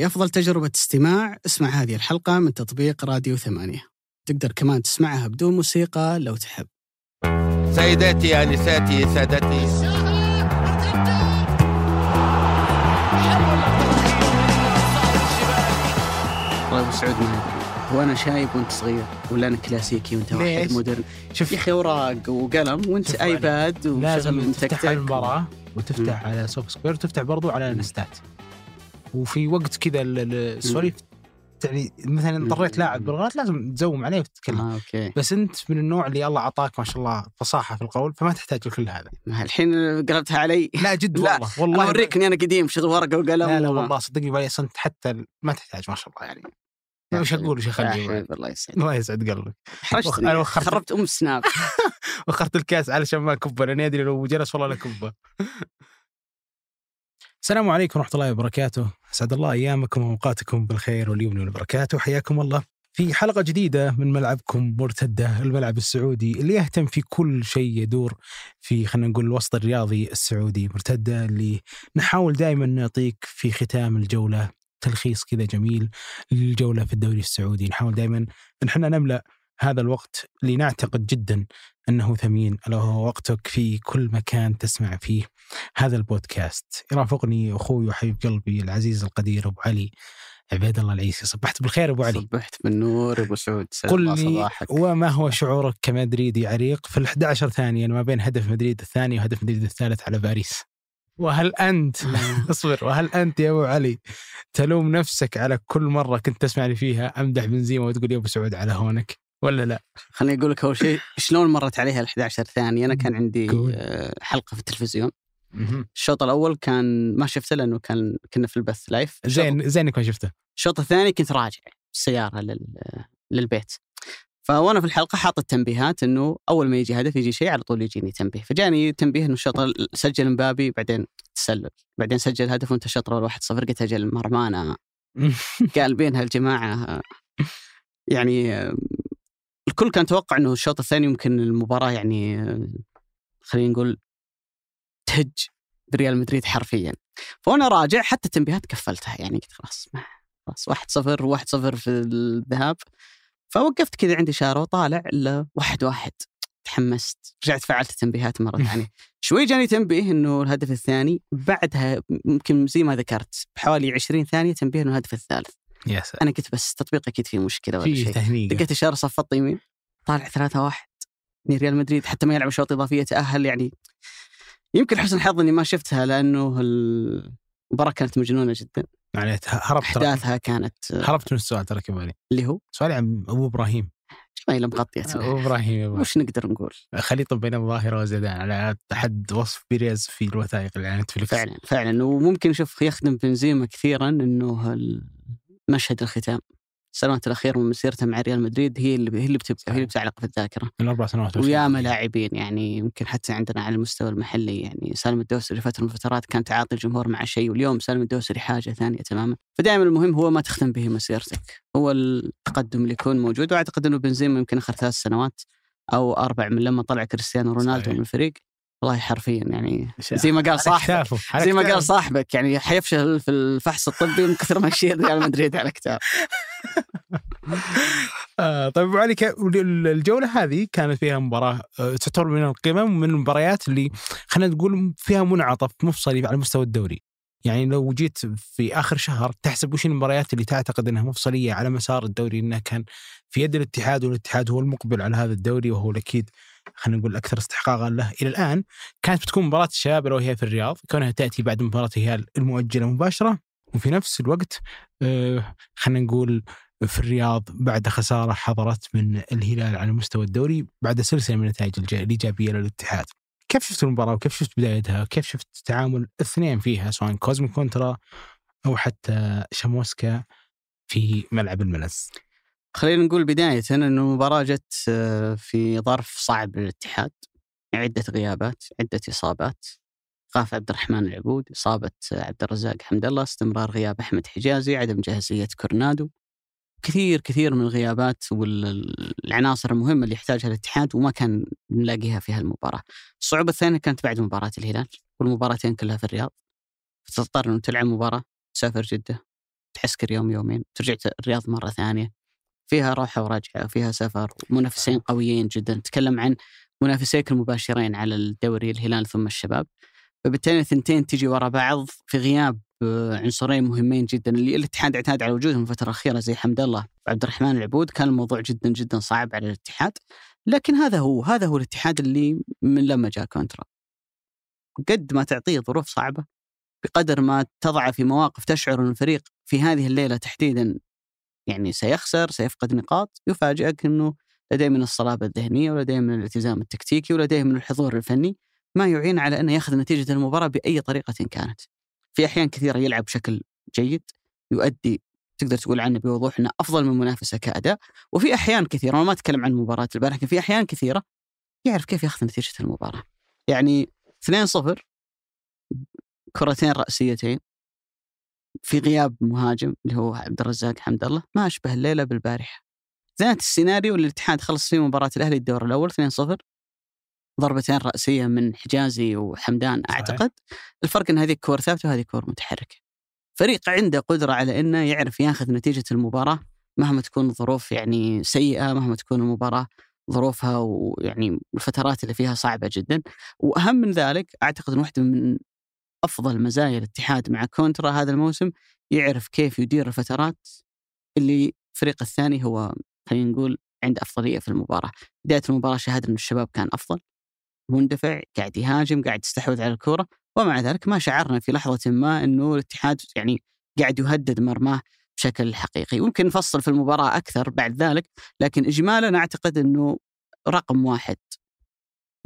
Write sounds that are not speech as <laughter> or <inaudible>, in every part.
لأفضل تجربة استماع. اسمع هذه الحلقة من تطبيق راديو ثمانية. تقدر كمان تسمعها بدون موسيقى لو تحب. سيداتي آنساتي سادتي. والله ابو سعود ما ادري هو أنا شايب وأنت صغير ولا أنا كلاسيكي وأنت واحد؟ Modern. شوف يا أخي أوراق وقلم وأنت. iPad لازم وشغل تفتح على المباراة وتفتح على SofaScore وتفتح برضو على ال InStat. وفي وقت كذا ال- ال- السواليف يعني مثلا اضطريت لاعب بالغلط لازم تزوم عليه وتتكلم. آه okay. بس أنت من النوع اللي الله أعطاك ما شاء الله فصاحة في القول فما تحتاج لكل هذا. الحين قلبتها علي. لا جد لا، والله والله. والله أوريك إني أنا قديم شغل ورقه وقلم لا لا وما- والله صدقني بالي انت حتى ما تحتاج ما شاء الله يعني. وش. أقول وش اخلي الله يسعدك. الله يسعد قلبك. أنا وخرت- خربت أم ال Snap <laughs> واخرت الكاس علشان ما اكبه لأني أدري لو جلس والله لكبه. السلام عليكم ورحمة الله وبركاته، أسعد الله أيامكم وأوقاتكم بالخير واليمن والبركات وحياكم الله. في حلقة جديدة من ملعبكم مرتدة الملعب السعودي اللي يهتم في كل شيء يدور في خلينا نقول الوسط الرياضي السعودي مرتدة اللي نحاول دائما نعطيك في ختام الجولة تلخيص كذا جميل للجولة في الدوري السعودي، نحاول دائما إن إحنا نملأ هذا الوقت اللي نعتقد جدا أنه ثمين. الا وهو وقتك في كل مكان تسمع فيه. هذا البودكاست. يرافقني أخوي وحبيب قلبي العزيز القدير أبو علي عبيد الله العيسي. صبحت بالخير أبو علي. صبحت بالنور أبو سعود. قل لي وما هو شعورك كمدريدي عريق في ال 11 ثانية ما بين هدف مدريد الثاني وهدف مدريد الثالث على باريس؟ وهل أنت <laughs> اصبر. وهل أنت يا أبو علي تلوم نفسك على كل مرة كنت تسمعني فيها أمدح بنزيما وتقول يا أبو سعود على هونك ولا لا؟ خليني أقول لك أول شيء شلون مرت عليها ال 11 ثانية؟ أنا كان عندي. آه، حلقة في التلفزيون. الشوط الأول كان ما شفته لأنه كان كنا في البث لايف زين زين إنك ما شفته. الشوط الثاني كنت راجع بالسيارة لل... للبيت. فوانا في الحلقة حاط التنبيهات إنه أول ما يجي هدف يجي شيء على طول يجيني تنبيه. فجاني تنبيه إنه الشوط ال- سجل مبابي بعدين تسلل. بعدين سجل هدف وانت الشوط الأول 1-0 قلت أجل مرمانا. <laughs> قالبين هالجماعه يعني الكل كان توقع إنه الشوط الثاني يمكن المباراة يعني خلينا نقول تهج بريال مدريد حرفيا. فانا راجع حتى التنبيهات قفلتها يعني قلت خلاص ما خلاص 1 0 1 0 في الذهاب. فوقفت كذا عندي إشارة وطالع إلا واحد واحد. تحمست. رجعت فعلت التنبيهات مرة <laughs> ثانية. شوي جاني تنبيه إنه الهدف الثاني بعدها ممكن زي ما ذكرت بحوالي 20 ثانية تنبيه إنه الهدف الثالث. يا سلام. أنا قلت بس تطبيق أكيد فيه مشكلة ولا شيء. دقيت إشارة صفطت يمين طالع 3 1 يعني ريال مدريد حتى ما يلعب شوط إضافية تأهل يعني. يمكن حسن حظ إني ما شفتها لأنه المباراة كانت مجنونة جدا. يعني هربت أحداثها كانت هربت من السؤال ترى كمان اللي هو؟ سؤالي عن أبو إبراهيم. جميله مغطيه أبو إبراهيم. وش نقدر نقول؟ خليط بين الظاهره وزيدان على حد وصف بيريز في الوثائق اللي على نتفلكس فعلا فعلا. وممكن شوف يخدم بنزيما كثيرا إنه المشهد الختام. السنوات الاخيره من مسيرته مع ريال مدريد هي اللي هي اللي بتبقى هي اللي بتعلق في الذاكرة. من أربع سنوات وياما لاعبين يعني يمكن حتى عندنا على المستوى المحلي يعني سالم الدوسري فترة من الفترات كان تعاطي الجمهور مع شيء واليوم سالم الدوسري حاجة ثانية تماما. فدائما المهم هو ما تختم به مسيرتك. هو التقدم اللي يكون موجود وأعتقد إنه بنزيما يمكن آخر ثلاث سنوات أو أربع من لما طلع كريستيانو رونالدو صحيح. من الفريق والله حرفيا يعني زي ما قال صاحبك زي ما قال صاحبك يعني حيفشل في الفحص الطبي من كثر ما يشيل ريال مدريد على كتاب. <laughs> آه طيب أبو علي الجولة هذه كانت فيها مباراة آه، تعتبر من القمم من المباريات اللي خلينا نقول فيها منعطف مفصلي على مستوى الدوري. يعني لو جيت في آخر شهر تحسب وش المباريات اللي تعتقد إنها مفصليه على مسار الدوري إنها كان في يد الاتحاد والاتحاد هو المقبل على هذا الدوري وهو الأكيد خلينا نقول أكثر استحقاقا له إلى الآن كانت بتكون مباراة الشباب لو هي في الرياض كونها تأتي بعد مباراة الهلال المؤجلة مباشرة وفي نفس الوقت آه خلينا نقول في الرياض بعد خسارة حضرت من الهلال على مستوى الدوري بعد سلسلة من النتائج الإيجابية للاتحاد. كيف شفت المباراة وكيف شفت بدايتها؟ وكيف شفت تعامل الاثنين فيها سواء كوزمين كونترا أو حتى شاموسكا في ملعب الملز؟ خلينا نقول بداية أنه المباراة جت آه، في ظرف صعب للاتحاد عدة غيابات عدة إصابات. غاف عبد الرحمن العبود إصابة عبد الرزاق حمد الله استمرار غياب أحمد حجازي عدم جاهزية كورنادو. كثير كثير من الغيابات والعناصر المهمة اللي يحتاجها الاتحاد وما كان نلاقيها في هالمباراة. الصعوبة الثانية كانت بعد مباراة الهلال. والمباراتين كلها في الرياض. فتضطر أنه تلعب مباراة تسافر جدة تعسكر يوم يومين ترجع الرياض مرة ثانية. فيها روحه ورجعه فيها سفر منافسين قويين جدا. نتكلم عن منافسيك المباشرين على الدوري الهلال ثم الشباب. فبالتالي الثنتين تجي ورا بعض في غياب آه، عنصرين مهمين جدا. اللي الاتحاد اعتاد على وجودهم الفترة الأخيرة زي حمد الله وعبد الرحمن العبود. كان الموضوع جدا جدا صعب على الاتحاد. لكن هذا هو هذا هو الاتحاد اللي من لما جاء كونترا. قد ما تعطيه ظروف صعبة بقدر ما تضع في مواقف تشعر إن الفريق في هذه الليلة تحديدا يعني سيخسر سيفقد نقاط يفاجئك إنه لديه من الصلابة الذهنية ولديه من الالتزام التكتيكي ولديه من الحضور الفني ما يعين على أنه يأخذ نتيجة المباراة بأي طريقة كانت. في أحيان كثيرة يلعب بشكل جيد يؤدي تقدر تقول عنه بوضوح إنه أفضل من منافسة كأداء وفي أحيان كثيرة أنا ما أتكلم عن مباراة البارح لكن في أحيان كثيرة يعرف كيف يأخذ نتيجة المباراة. يعني 2-0 كرتين رأسيتين في غياب مهاجم اللي هو عبد الرزاق حمد الله ما أشبه الليلة بالبارحة. ذات السيناريو اللي الاتحاد خلص فيه مباراة الأهلي الدور الأول 2-0 ضربتين رأسية من حجازي وحمدان صحيح. أعتقد الفرق إن هذه كور ثابتة وهذه كور متحركة. فريق عنده قدرة على إنه يعرف ياخذ نتيجة المباراة مهما تكون الظروف يعني سيئة مهما تكون المباراة ظروفها ويعني الفترات اللي فيها صعبة جدا وأهم من ذلك أعتقد إن واحدة من أفضل مزايا الاتحاد مع كونترا هذا الموسم يعرف كيف يدير الفترات اللي الفريق الثاني هو خلينا نقول عنده أفضلية في المباراة، بداية المباراة شاهدنا إن الشباب كان أفضل مندفع قاعد يهاجم قاعد يستحوذ على الكره ومع ذلك ما شعرنا في لحظة ما إنه الاتحاد يعني قاعد يهدد مرماه بشكل حقيقي، ممكن نفصل في المباراة أكثر بعد ذلك، لكن اجمالا أعتقد إنه رقم واحد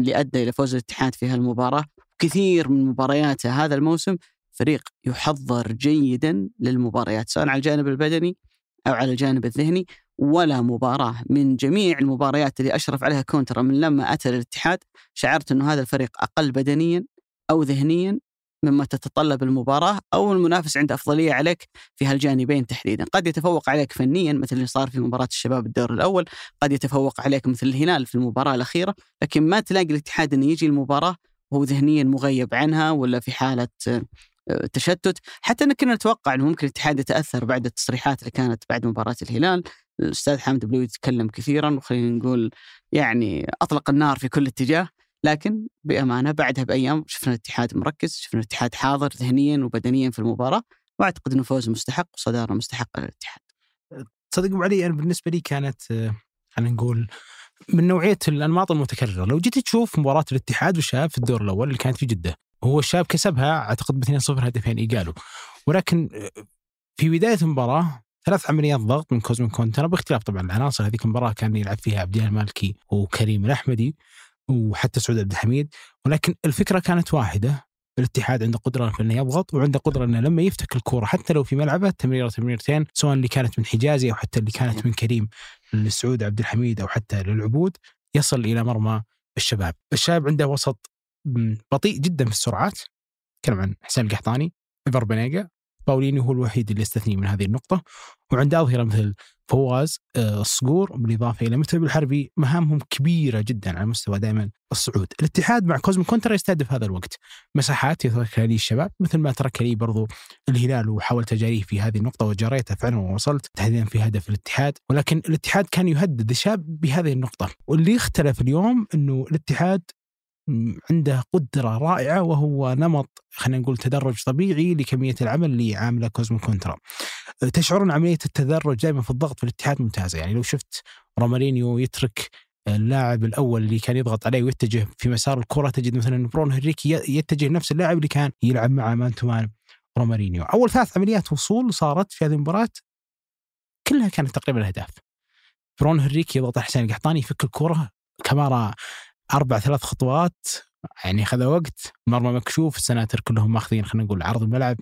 اللي أدى إلى فوز الاتحاد في هالمباراة كثير من مبارياته هذا الموسم فريق يحضر جيدا للمباريات سواء على الجانب البدني أو على الجانب الذهني ولا مباراة من جميع المباريات اللي أشرف عليها كونترا من لما أتى الاتحاد شعرت إنه هذا الفريق أقل بدنيا أو ذهنيا مما تتطلب المباراة أو المنافس عنده أفضلية عليك في هالجانبين تحديدا، قد يتفوق عليك فنيا مثل اللي صار في مباراة الشباب الدور الأول، قد يتفوق عليك مثل الهلال في المباراة الأخيرة، لكن ما تلاقي الاتحاد إنه يجي المباراة وهو ذهنيا مغيب عنها ولا في حالة آه، تشتت، حتى ان كنا نتوقع إنه ممكن الاتحاد يتأثر بعد التصريحات اللي كانت بعد مباراة الهلال، الأستاذ حامد بلوي يتكلم كثيرا وخلينا نقول يعني أطلق النار في كل اتجاه، لكن بأمانة بعدها بأيام شفنا الاتحاد مركز، شفنا الاتحاد حاضر ذهنيا وبدنيا في المباراة، وأعتقد إنه فوز مستحق وصدارة مستحقة للاتحاد. تصدق ابو علي أنا بالنسبة لي كانت آه، خلينا نقول من نوعية الأنماط المتكررة، لو جيت تشوف مباراة الاتحاد والشباب في الدور الأول اللي كانت في جدة، هو الشباب كسبها أعتقد ب 2-0 هدفين إيجالو، ولكن آه، في بداية المباراة ثلاث عمليات ضغط من كوزمين كونترا باختلاف طبعا العناصر. هذيك المباراة كان يلعب فيها عبد المالكي وكريم الأحمدي وحتى سعود عبد الحميد. ولكن الفكرة كانت واحدة الاتحاد عنده قدرة في إنه يضغط وعنده قدرة إنه لما يفتك الكورة حتى لو في ملعبه تمريرة تمريرتين سواء اللي كانت من حجازي أو حتى اللي كانت من كريم لسعود عبد الحميد أو حتى للعبود يصل إلى مرمى الشباب، الشباب عنده وسط بطيء جدا في السرعات. تكلم عن حسين القحطاني إيفر بنيجا. باوليني هو الوحيد اللي يستثني من هذه النقطة. وعنده أظهرة مثل فواز آه، الصقور بالإضافة إلى متعب الحربي مهامهم كبيرة جدا على مستوى دائما الصعود. الاتحاد مع كوزمين كونترا يستهدف هذا الوقت. مساحات يتركها لي الشباب مثل ما ترك لي برضو الهلال وحاولت أجاريه في هذه النقطة وجريتها فعلا ووصلت تحديدا في هدف الاتحاد. ولكن الاتحاد كان يهدد الشباب بهذه النقطة. واللي اختلف اليوم أنه الاتحاد عنده قدرة رائعة وهو نمط خلينا نقول تدرج طبيعي لكمية العمل اللي عامله كوزمين كونترا. تشعرون عملية التدرج دائما في الضغط في الاتحاد ممتازة، يعني لو شفت رومارينيو يترك اللاعب الأول اللي كان يضغط عليه ويتجه في مسار الكرة تجد مثلا برونو هنريكي يتجه نفس اللاعب اللي كان يلعب مع man to man رومارينيو، أول ثلاث عمليات وصول صارت في هذه المباراة كلها كانت تقريبا اهداف. برونو هنريكي يضغط على حسين القحطاني يفك الكرة كمارا أربع ثلاث خطوات يعني خذ وقت مرمى مكشوف السناتر كلهم ماخذين خلينا نقول عرض الملعب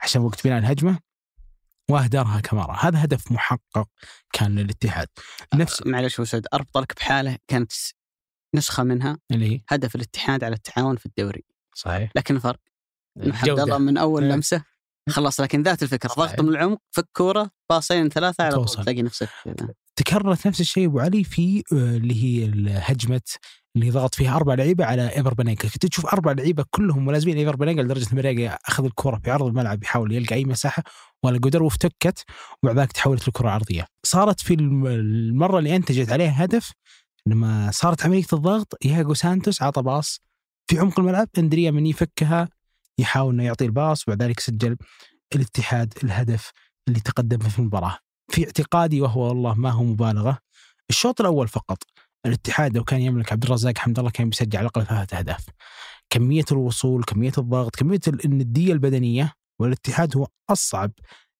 عشان وقت بناء الهجمة وأهدرها كمارا هذا هدف محقق كان للاتحاد نفس معلش أبو سعود اربط لك بحالة كانت نسخة منها اللي هي هدف الاتحاد على التعاون في الدوري صحيح لكن الفرق الجودة. الله من أول إيه. لمسة خلص لكن ذات الفكرة. ضغط من العمق فك كورة باصين ثلاثة على طول. تلاقي نفسك تكررت نفس الشيء أبو علي في آه، اللي هي هجمه اللي ضغط فيها أربع لعيبة على إيفر بنيجا كنت تشوف أربع لعيبة كلهم ملازمين إيفر بنيجا لدرجة إن أخذ الكرة في عرض الملعب يحاول يلقى أي مساحة. ولا قدر وافتكت وبعد ذلك تحولت الكره عرضية. صارت في الم- المرة اللي أنتجت عليها هدف لما صارت عملية الضغط ياغو سانتوس عطى باص في عمق الملعب. أندريا من يفكها يحاول إنه يعطي الباص وبعد ذلك سجل الاتحاد الهدف اللي تقدم في المباراة. في اعتقادي وهو والله ما هو مبالغة. الشوط الأول فقط الاتحاد لو كان يملك عبد الرزاق حمد الله كان بيسجل على الأقل ثلاثة أهداف. كمية الوصول، كمية الضغط، كمية ال- الندية البدنية والاتحاد هو أصعب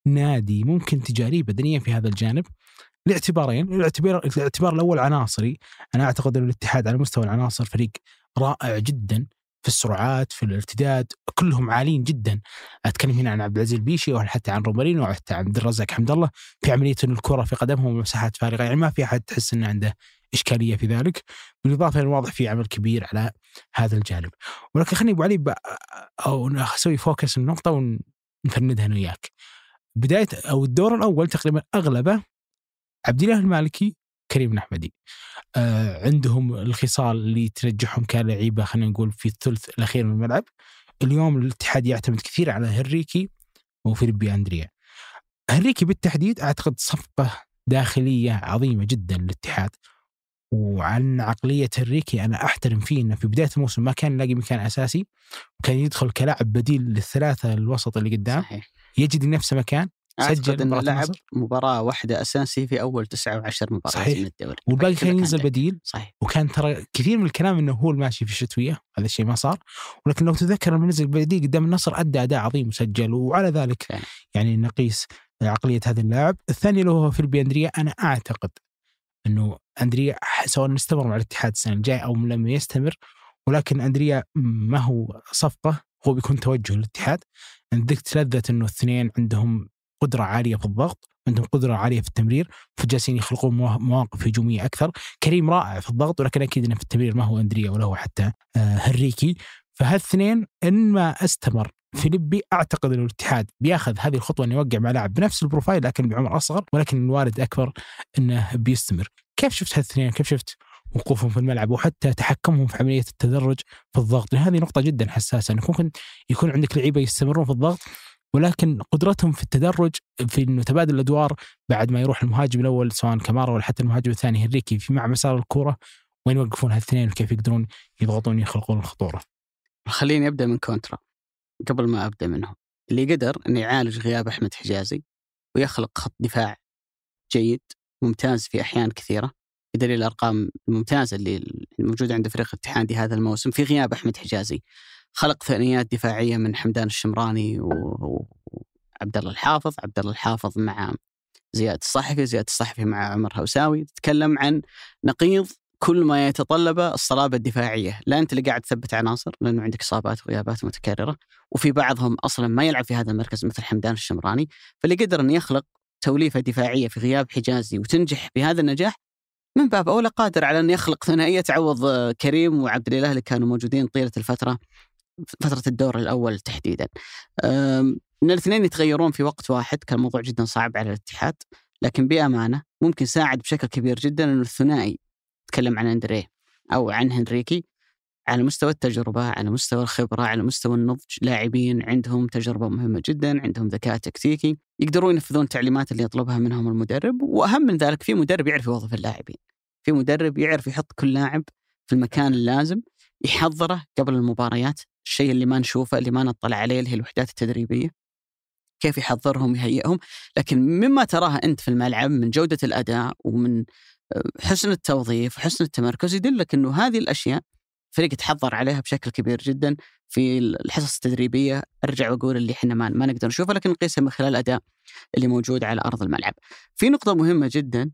نادي ممكن تجاريه بدنيا في هذا الجانب. لاعتبارين، الاعتبار الاعتبار الأول عناصري، أنا أعتقد إن الاتحاد على مستوى العناصر فريق رائع جدا. في السرعات في الارتداد كلهم عاليين جدا. أتكلم هنا عن عبد العزيز البيشي أو حتى عن رومارينو أو حتى عن عبد الرزاق حمد الله في عملية إن الكرة في قدمهم مساحات فارغة. يعني ما في أحد تحس إنه عنده إشكالية في ذلك. بالإضافة إلى الواضح في عمل كبير على هذا الجانب. ولكن خليني أبو علي أو أسوي فوكس النقطة ونفندها أنا وياك. بداية أو الدور الأول تقريبا أغلبه عبد الله المالكي كريم الأحمدي. آه عندهم الخصال اللي تنجحهم كلاعيبة خلينا نقول في الثلث الأخير من الملعب. اليوم الاتحاد يعتمد كثير على هنريكي وفيليبي أندريا. هنريكي بالتحديد أعتقد صفقة داخلية عظيمة جدا للاتحاد. وعن عقلية هنريكي أنا أحترم فيه أنه في بداية الموسم ما كان يلاقي مكان أساسي وكان يدخل كلاعب بديل للثلاثة الوسط اللي قدام. صحيح. يجد لنفسه مكان. سجل مباراة لعب النصر. مباراة واحدة أساسي في أول 19 مباراة صحيح. من الدوري والباقي كان ينزل. بديل صحيح وكان ترى كثير من الكلام إنه هو الماشي في الشتوية هذا الشيء ما صار ولكن لو تذكر لما نزل بديل قدام النصر أدى أداء عظيم وسجل وعلى ذلك فعلا. يعني نقيس عقلية هذا اللاعب الثاني اللي هو فيلبي أندريا أنا أعتقد إنه أندريا سواء استمر مع الاتحاد السنة الجاية أو لما يستمر ولكن أندريا ما هو صفقة هو بيكون توجه للاتحاد ذقت لذة إنه الاثنين عندهم قدرة عالية في الضغط عندهم قدرة عالية في التمرير فجالسين يخلقون موا- مواقف هجومية أكثر. كريم رائع في الضغط ولكن أكيد إنه في التمرير ما هو أندريا ولا هو حتى آه، هنريكي فهالاثنين إن ما أستمر فيليبي أعتقد إنه الاتحاد بياخذ هذه الخطوة إنه يوقع مع لاعب بنفس البروفايل لكن بعمر أصغر ولكن الوارد أكبر إنه بيستمر. كيف شفت هالاثنين كيف شفت وقوفهم في الملعب وحتى تحكمهم في عملية التدرج في الضغط؟ هذه نقطة جدا حساسة إنك ممكن يكون عندك لعيبة يستمرون في الضغط ولكن قدرتهم في التدرج في إنه تبادل الأدوار بعد ما يروح المهاجم الأول سواء كمارا ولا حتى المهاجم الثاني هنريكي في مع مسار الكورة وين يوقفون هالاثنين وكيف يقدرون يضغطون يخلقون الخطورة. خليني أبدأ من كونترا قبل ما أبدأ منهم. اللي قدر إنه يعالج غياب أحمد حجازي ويخلق خط دفاع جيد ممتاز في أحيان كثيرة. بدليل الأرقام الممتازة اللي الموجوده عند فريق الاتحادي هذا الموسم في غياب أحمد حجازي. خلق ثنائيات دفاعية من حمدان الشمراني وعبد الله الحافظ. عبد الله الحافظ مع زياد الصحفي زياد الصحفي مع عمر هوساوي. تتكلم عن نقيض كل ما يتطلبه الصلابة الدفاعية، لا أنت اللي قاعد تثبت عناصر لأنه عندك إصابات وغيابات متكررة، وفي بعضهم أصلا ما يلعب في هذا المركز مثل حمدان الشمراني، فاللي قدر انه يخلق توليفة دفاعية في غياب حجازي وتنجح بهذا النجاح من باب أولى قادر على أن يخلق ثنائية تعوض كريم وعبد الإله اللي كانوا موجودين طيلة الفترة فترة الدور الأول تحديدا. إن الاثنين يتغيرون في وقت واحد كان موضوع جدا صعب على الاتحاد، لكن بأمانة ممكن ساعد بشكل كبير جدا إنه الثنائي تكلم عن اندريه أو عن هنريكي على مستوى التجربة، على مستوى الخبرة، على مستوى النضج، لاعبين عندهم تجربة مهمة جدا، عندهم ذكاء تكتيكي، يقدرون ينفذون التعليمات اللي يطلبها منهم المدرب، وأهم من ذلك في مدرب يعرف يوظف اللاعبين. في مدرب يعرف يحط كل لاعب في المكان اللازم، يحضره قبل المباريات، الشيء اللي ما نشوفه اللي ما نطلع عليه اللي هي الوحدات التدريبية. كيف يحضرهم يهيئهم، لكن مما تراه أنت في الملعب من جودة الأداء ومن حسن التوظيف وحسن التمركز يدلك إنه هذه الأشياء فريق تحضر عليها بشكل كبير جدا في الحصص التدريبية أرجع وأقول اللي إحنا ما, ما نقدر نشوفها لكن نقيسها من خلال الأداء اللي موجود على أرض الملعب. في نقطة مهمة جدا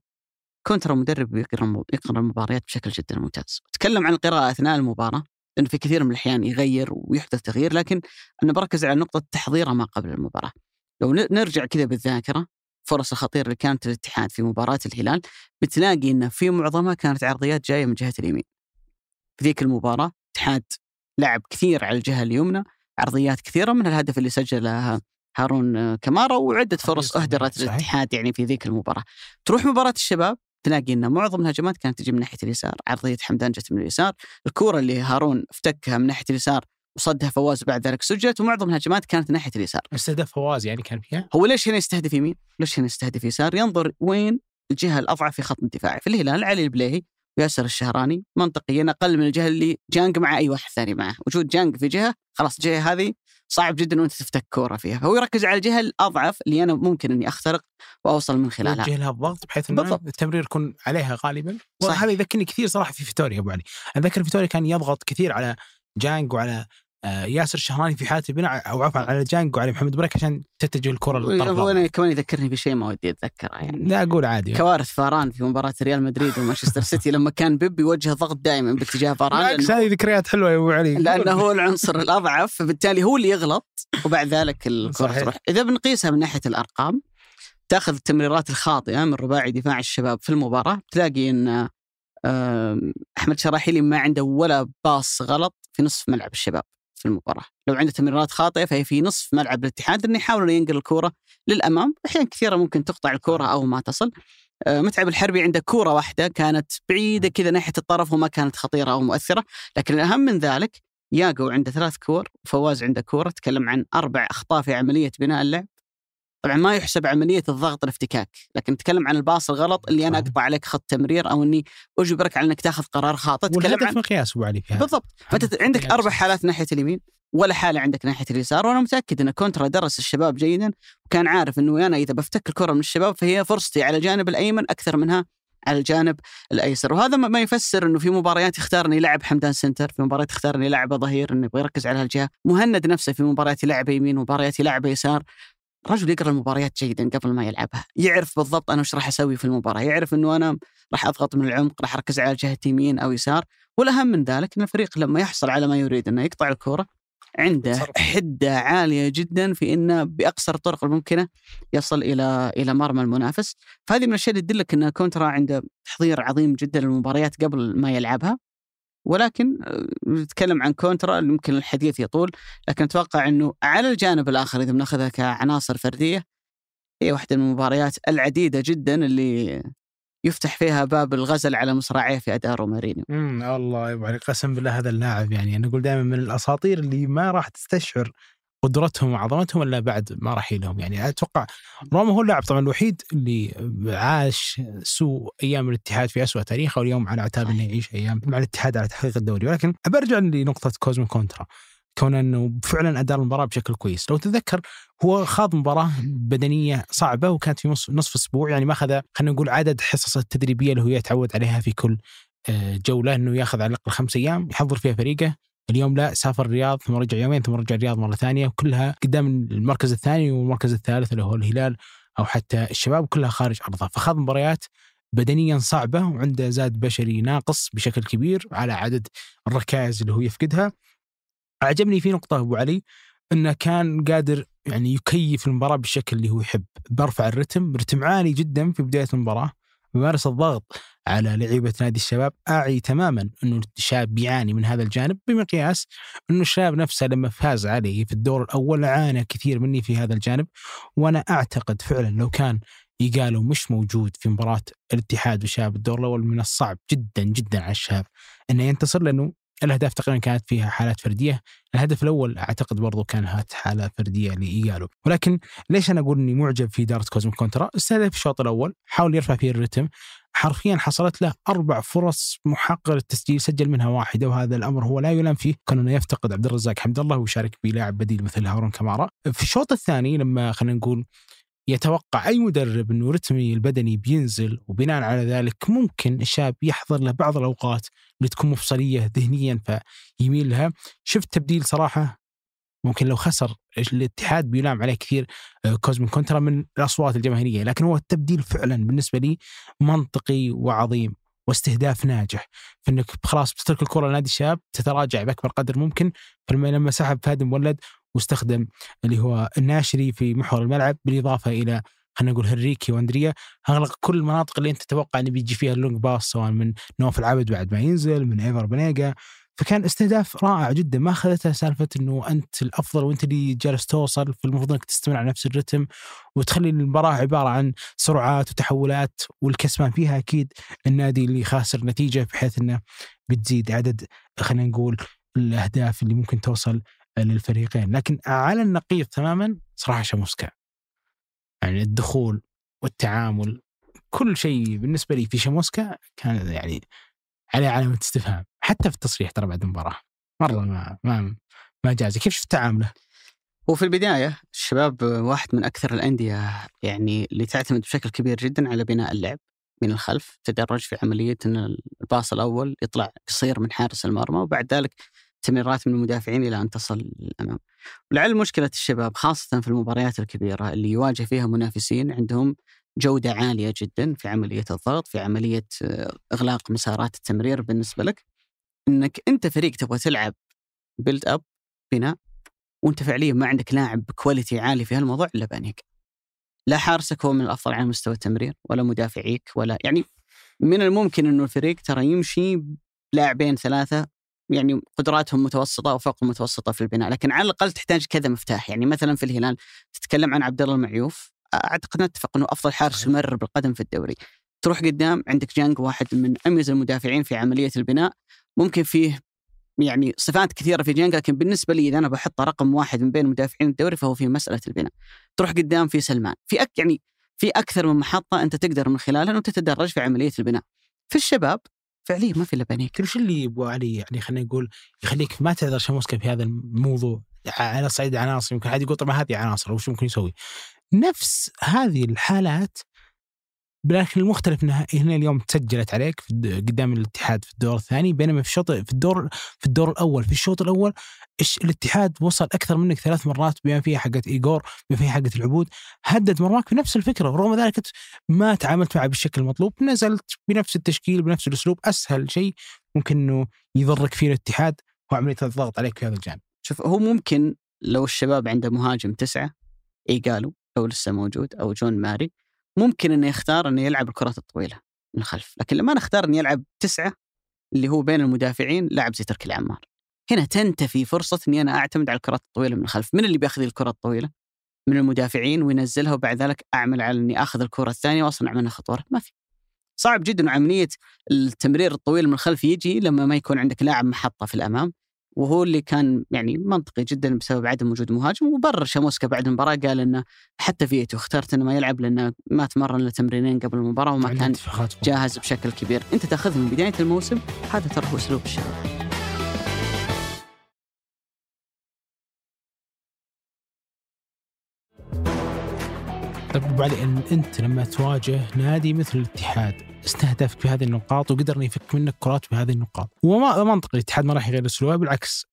كونترا مدرب يقرأ يقرأ المباريات بشكل جدا ممتاز. تكلم عن القراءة أثناء المباراة لأنه في كثير من الأحيان يغير ويحدث تغيير لكن أنا بركز على نقطة تحضيره ما قبل المباراة. لو نرجع كذا بالذاكرة فرص الخطيره اللي كانت للاتحاد في مباراة الهلال بتلاقي إنه في معظمها كانت عرضيات جاية من جهة اليمين. في ذيك المباراة الاتحاد لعب كثير على الجهة اليمنى عرضيات كثيرة من الهدف اللي سجلها هارون كمارا وعدة فرص صحيح. للاتحاد يعني في ذيك المباراة. تروح مباراة الشباب تلاقي إن معظم الهجمات كانت تجي من ناحية اليسار، عرضية حمدان جت من اليسار، الكورة اللي هارون افتكها من ناحية اليسار وصدها فواز بعد ذلك سجلت ومعظم الهجمات كانت ناحية اليسار. استهداف فواز يعني كان فيها هو ليش هنا يستهدف يمين؟ ليش هنا يستهدف يسار؟ ينظر وين الجهة الأضعف في خط الدفاع، في الهلال علي البليهي وياسر الشهراني منطقيا أقل من الجهة اللي جانج مع أي واحد ثاني معه، وجود جانج في جهة خلاص الجهة هذه صعب جدا وأنت تفتك كورة فيها، فهو يركز على الجهة الأضعف اللي أنا ممكن إني أخترق وأوصل من خلالها. يوجه لها الضغط بحيث ان بالضبط. التمرير يكون عليها غالبا. وهذا يذكرني كثير صراحة في فيتوريا أبو علي اتذكر فيتوريا كان يضغط كثير على جانج وعلى ياسر الشهراني في حالة البناء أو عفوا على جانج وعلى محمد بريك عشان تتجه الكرة للطرف. وأنا كمان يذكرني بشيء ما ودي أتذكره يعني. لا أقول عادي كوارث فاران في مباراة ريال مدريد ومانشستر سيتي لما كان بيب يوجه ضغط دائما باتجاه فاران <laughs> بالعكس هذه ذكريات حلوة يا أبو علي لأنه هو العنصر الأضعف فبالتالي هو اللي يغلط وبعد ذلك صحيح. تروح إذا بنقيسها من ناحية الأرقام تأخذ التمريرات الخاطئة من رباعي دفاع الشباب في المباراة تلاقي أن آم، أحمد شراحيلي ما عنده ولا باص غلط في نصف ملعب الشباب في المباراة. لو عنده تمريرات خاطئة فهي في نصف ملعب الاتحاد أنه يحاول أنه ينقل الكرة للأمام. أحيانا كثيرة ممكن تقطع الكرة أو ما تصل. آه، متعب الحربي عنده كورة واحدة كانت بعيدة كذا ناحية الطرف وما كانت خطيرة أو مؤثرة. لكن الأهم من ذلك ياقو عنده ثلاث كور وفواز عنده كورة. تكلم عن أربع أخطاء في عملية بناء اللعب. طبعا ما يحسب عملية الضغط الافتكاك لكن نتكلم عن الباص الغلط اللي أنا صحيح. أقطع عليك خط تمرير أو أني أجبرك على أنك تأخذ قرار خاطئ تتكلم والهدف عن مقياس أبو علي بالضبط. فأنت هدف عندك. أربع حالات ناحية اليمين ولا حالة عندك ناحية اليسار وأنا متأكد إن كونترا درس الشباب جيدا وكان عارف إنه أنا إذا بفتك الكره من الشباب فهي فرصتي على الجانب الأيمن أكثر منها على الجانب الأيسر. وهذا ما يفسر إنه في مباريات يختار انه يلعب حمدان center في مباريات يختار انه يلعب ظهير إنه يبغى يركز على هالجهة. مهند نفسه في مباريات يلعب يمين ومباريات يلعب يسار. رجل يقرأ المباريات جيدا قبل ما يلعبها يعرف بالضبط أنا وش راح أسوي في المباراة يعرف إنه أنا راح أضغط من العمق راح أركز على جهه يمين أو يسار والأهم من ذلك إن الفريق لما يحصل على ما يريد إنه يقطع الكره عنده. حدة عالية جدا في إنه بأقصر الطرق الممكنة يصل إلى إلى مرمى المنافس، فهذه من الأشياء اللي تدلك إن كونترا عنده تحضير عظيم جدا للمباريات قبل ما يلعبها. ولكن آه، نتكلم عن كونترا يمكن الحديث يطول، لكن أتوقع إنه على الجانب الآخر إذا بناخذها كعناصر فردية هي واحدة من المباريات العديدة جدا اللي يفتح فيها باب الغزل على مصراعيه في أداء رومارينيو. امم الله علي قسم بالله هذا اللاعب يعني أنا أقول دائما من الأساطير اللي ما راح تستشعر قدرتهم وعظمتهم إلا بعد ما رحيلهم يعني أتوقع روما هو اللاعب طبعا الوحيد اللي عاش سوء أيام الاتحاد في اسوء تاريخه واليوم على عتاب إنه يعيش أيام مع الاتحاد على تحقيق الدوري. ولكن برجع لنقطة كوزمين كونترا كون إنه فعلا ادار المباراة بشكل كويس، لو تتذكر هو خاض مباراة بدنية صعبة وكانت في نصف نصف أسبوع يعني ما أخذ خلينا نقول عدد حصص التدريبية اللي هو يتعود عليها في كل آه، جولة إنه يأخذ على الأقل خمس أيام يحضر فيها فريقه. اليوم لا سافر الرياض ثم رجع يومين ثم رجع الرياض مرة ثانية وكلها قدام المركز الثاني والمركز الثالث اللي هو الهلال أو حتى الشباب كلها خارج ارضه فخاض مباريات بدنيا صعبة وعنده زاد بشري ناقص بشكل كبير على عدد الركائز اللي هو يفقدها. أعجبني في نقطة أبو علي إنه كان قادر يعني يكيف المباراة بالشكل اللي هو يحب. برفع الرتم رتم عالي جدا في بداية المباراة. بمارس الضغط على لعيبة نادي الشباب. أعي تماما انه الشاب يعاني من هذا الجانب بمقياس انه الشاب نفسه لما فاز عليه في الدور الأول عانى كثير مني في هذا الجانب. وأنا أعتقد فعلا لو كان يقالوا مش موجود في مباراة الاتحاد وشاب الدور الأول من الصعب جدا جدا على الشاب انه ينتصر لأنه الأهداف تقريبا كانت فيها حالات فردية، الهدف الأول أعتقد برضو كانت حاله فردية لايجالو، ولكن ليش أنا أقول إني معجب في إدارة كوزمين كونترا؟ استهدف الشوط الأول، حاول يرفع فيه الرتم، حرفيا حصلت له أربع فرص محققه للتسجيل سجل منها واحدة وهذا الأمر هو لا يلام فيه، كان إنه يفتقد عبد الرزاق حمد الله ويشارك بلاعب بديل مثل هارون كمارا. في الشوط الثاني لما خلينا نقول يتوقع أي مدرب إنه رتمي البدني بينزل وبناء على ذلك ممكن الشباب يحضر له بعض الأوقات اللي تكون مفصلية ذهنيا فيميل لها شفت تبديل صراحة؟ ممكن لو خسر الاتحاد بيلام عليه كثير آه، كوزمين كونترا من الأصوات الجماهيريه لكن هو التبديل فعلا بالنسبة لي منطقي وعظيم واستهداف ناجح. فانك خلاص بتترك الكرة لنادي الشباب تتراجع بأكبر قدر ممكن. فلما لما سحب فهد مولد واستخدم اللي هو الناشري في محور الملعب بالإضافة إلى خلينا نقول هنريكي واندريا. أغلق كل المناطق اللي أنت تتوقع انه بيجي فيها اللونج باص سواء من نوف العبد بعد ما ينزل من إيفر بنيجا فكان استهداف رائع جدا. ما اخذتها سالفة إنه أنت الأفضل وأنت اللي جالس توصل فالمفروض إنك تستمر على نفس الرتم وتخلي المباراة عبارة عن سرعات وتحولات والكسبان فيها أكيد النادي اللي خاسر نتيجة بحيث إنه بتزيد عدد خلينا نقول الأهداف اللي ممكن توصل للفريقين. لكن على النقيض تماما صراحة شاموسكا يعني الدخول والتعامل كل شيء بالنسبة لي في شاموسكا كان يعني عليه علامة استفهام. حتى في التصريح ترى بعد المباراة. مرة ما ما ما جاز كيف شفت تعامله؟ وفي البداية الشباب واحد من أكثر الأندية يعني اللي تعتمد بشكل كبير جدا على بناء اللعب من الخلف تدرج في عملية أن الباص الأول يطلع قصير من حارس المرمى وبعد ذلك تمريرات من المدافعين إلى أن تصل للأمام ولعل مشكلة الشباب خاصة في المباريات الكبيرة اللي يواجه فيها منافسين عندهم جودة عالية جدا في عملية الضغط في عملية آه، إغلاق مسارات التمرير بالنسبة لك. أنك أنت فريق تبغى تلعب بيلد أب بناء وأنت فعليا ما عندك لاعب بكواليتي عالي في هالموضوع إلا بأنيك. لا حارسك هو من الأفضل على مستوى التمرير ولا مدافعيك ولا يعني من الممكن أنه الفريق ترى يمشي لاعبين ثلاثة يعني قدراتهم متوسطة أو فوق المتوسطة في البناء، لكن على الأقل تحتاج كذا مفتاح، يعني مثلا في الهلال تتكلم عن عبد الله المعيوف أعتقد نتفق إنه أفضل حارس يمرر بالقدم في الدوري. تروح قدام عندك جانج واحد من أميز المدافعين في عملية البناء، ممكن فيه يعني صفات كثيرة في جانج لكن بالنسبة لي إذا أنا بحط رقم واحد من بين مدافعين الدوري فهو في مسألة البناء. تروح قدام في سلمان، في أك يعني في أكثر من محطة أنت تقدر من خلالها إنه تتدرج في عملية البناء. في الشباب فعليا ما في إلا بانيقا وش اللي يبغى علي؟ يعني خلينا نقول يخليك ما تعذر شاموسكا في هذا الموضوع. على صعيد عناصر يمكن حد يقول طب ما هذه عناصر وش ممكن يسوي؟ نفس هذه الحالات لكن المختلف إنها هنا اليوم تسجلت عليك قدام الاتحاد في الدور الثاني بينما في الشوط في الدور في الدور الأول. في الشوط الأول الاتحاد وصل أكثر منك ثلاث مرات بما فيها حقت ايجور بما فيها حقت العبود هدد مرماك بنفس الفكرة. ورغم ذلك ما تعاملت معه بالشكل المطلوب نزلت بنفس التشكيل بنفس الأسلوب. أسهل شيء ممكن إنه يضرك فيه الاتحاد هو عملية الضغط عليك في هذا الجانب. شوف هو ممكن لو الشباب عنده مهاجم تسعة ايجالو لو لسه موجود أو جون ماري ممكن انه يختار انه يلعب الكرات الطويلة من الخلف لكن لما نختار انه يلعب تسعة اللي هو بين المدافعين لاعب زي تركي العمار. هنا تنتفي فرصة إني أنا أعتمد على الكرات الطويلة من الخلف من اللي بيأخذ الكرة الطويلة؟ من المدافعين وينزلها وبعد ذلك أعمل على إني أخذ الكرة الثانية وأصنع منها خطورة. ما في. صعب جدا عمليه التمرير الطويل من الخلف يجي لما ما يكون عندك لاعب محطة في الأمام. وهو اللي كان يعني منطقي جدا بسبب عدم وجود مهاجم وبرر شاموسكا بعد المباراة قال إنه حتى فيتو اخترت إنه ما يلعب لأنه ما تمرن له تمرينين قبل المباراة وما كان جاهز بشكل كبير، أنت تاخذه من بداية الموسم هذا ترى هو أسلوب الشباب. طيب وبعدين أنت لما تواجه نادي مثل الاتحاد استهدفك بهذه النقاط وقدر يفك منك كرات بهذه النقاط. وما منطقي الاتحاد ما راح يغير أسلوبه بالعكس.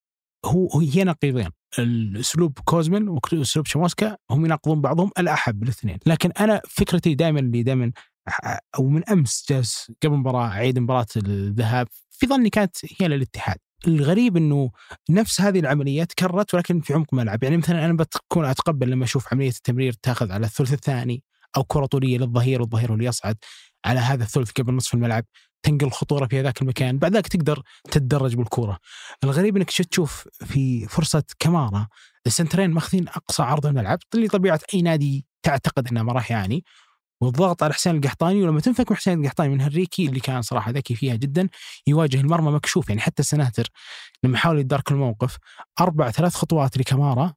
هو هي نقيضين. الأسلوب كوزمن وأسلوب شاموسكا هم يناقضون بعضهم الأحب الاثنين. لكن أنا فكرتي دائما اللي دائما أو من أمس جالس قبل مباراة عيد مباراة الذهاب في ظني كانت هي للاتحاد. الغريب إنه نفس هذه العملية تكررت ولكن في عمق ملعب. يعني مثلا أنا بكون أتقبل لما أشوف عملية التمرير تاخذ على الثلث الثاني أو كرة طولية للظهير والظهير هو اللي يصعد على هذا الثلث قبل نصف الملعب تنقل خطورة في هذاك المكان بعد ذلك تقدر تتدرج بالكورة. الغريب إنك تشوف في فرصة كمارا السنترين ماخذين أقصى عرض الملعب اللي طبيعة أي نادي تعتقد إنه ما راح يعاني. والضغط على حسين القحطاني ولما تنفك من حسين القحطاني من هنريكي اللي كان صراحة ذكي فيها جدا يواجه المرمى مكشوف. يعني حتى السناتر لما حاول يدارك الموقف أربع ثلاث خطوات لكمارا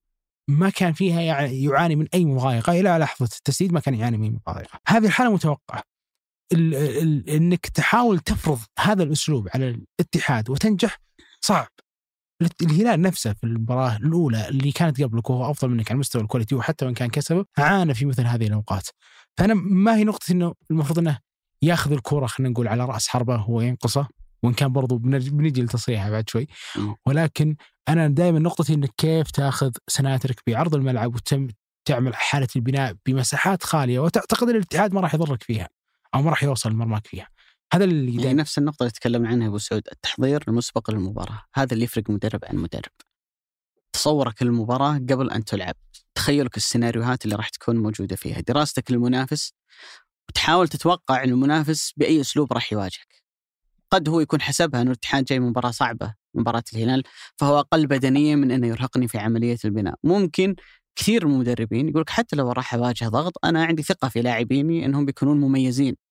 ما كان فيها يعاني من أي مضايقة. إلى لحظة التسديد ما كان يعاني من مضايقة. هذه الحالة متوقعة. ال ال إنك تحاول تفرض هذا الأسلوب على الاتحاد وتنجح صعب. الهلال نفسه في المباراة الأولى اللي كانت قبلك وهو أفضل منك على مستوى الكواليتي وحتى وإن كان كسبه عانى في مثل هذه الأوقات. فأنا ما هي نقطة إنه المفروض إنه ياخذ الكرة خلينا نقول على رأس حربة وينقصه وإن كان برضو بنجي لتصريحه بعد شوي. ولكن أنا دائما نقطتي انك كيف تأخذ سناترك بعرض الملعب وتم تعمل حالة البناء بمساحات خالية وتعتقد إن الاتحاد ما راح يضرك فيها. أو ما راح يوصل مرماك فيها هذا اللي يعني نفس النقطة اللي تكلمنا عنها أبو سعود التحضير المسبق للمباراة هذا اللي يفرق مدرب عن مدرب. تصورك للمباراة قبل أن تلعب تخيلك السيناريوهات اللي راح تكون موجودة فيها دراستك للمنافس وتحاول تتوقع المنافس بأي أسلوب راح يواجهك. قد هو يكون حسبها انه الاتحاد جاي من مباراة صعبة مباراة الهلال فهو أقل بدنيا من إنه يرهقني في عملية البناء. ممكن كثير من المدربين يقول حتى لو راح أواجه ضغط أنا عندي ثقة في لاعبيني إنهم بيكونون مميزين.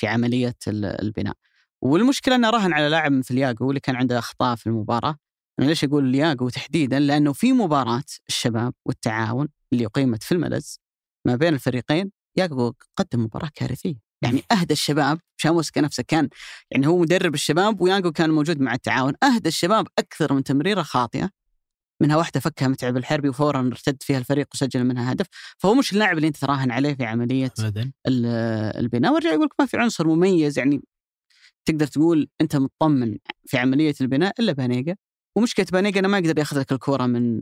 في عملية ال- البناء. والمشكلة إنه راهن على لاعب مثل ياجو اللي كان عنده أخطاء في المباراة. أنا ليش أقول ياجو تحديدا؟ لأنه في مباراة الشباب والتعاون اللي أقيمت في الملز ما بين الفريقين ياجو قدم مباراة كارثية. يعني أهدى الشباب شاموسكا نفسه كان يعني هو مدرب الشباب وياجو كان موجود مع التعاون. أهدى الشباب أكثر من تمريرة خاطئة. منها واحدة فكها متعب الحربي وفورا ارتد فيها الفريق وسجل منها هدف. فهو مش اللاعب اللي انت تراهن عليه في عملية ابدا. ال- البناء. وارجع يقول لك ما في عنصر مميز يعني تقدر تقول أنت مطمن في عملية البناء إلا بانيجا. ومشكلة بانيجا أنه ما يقدر ياخذ لك الكوره من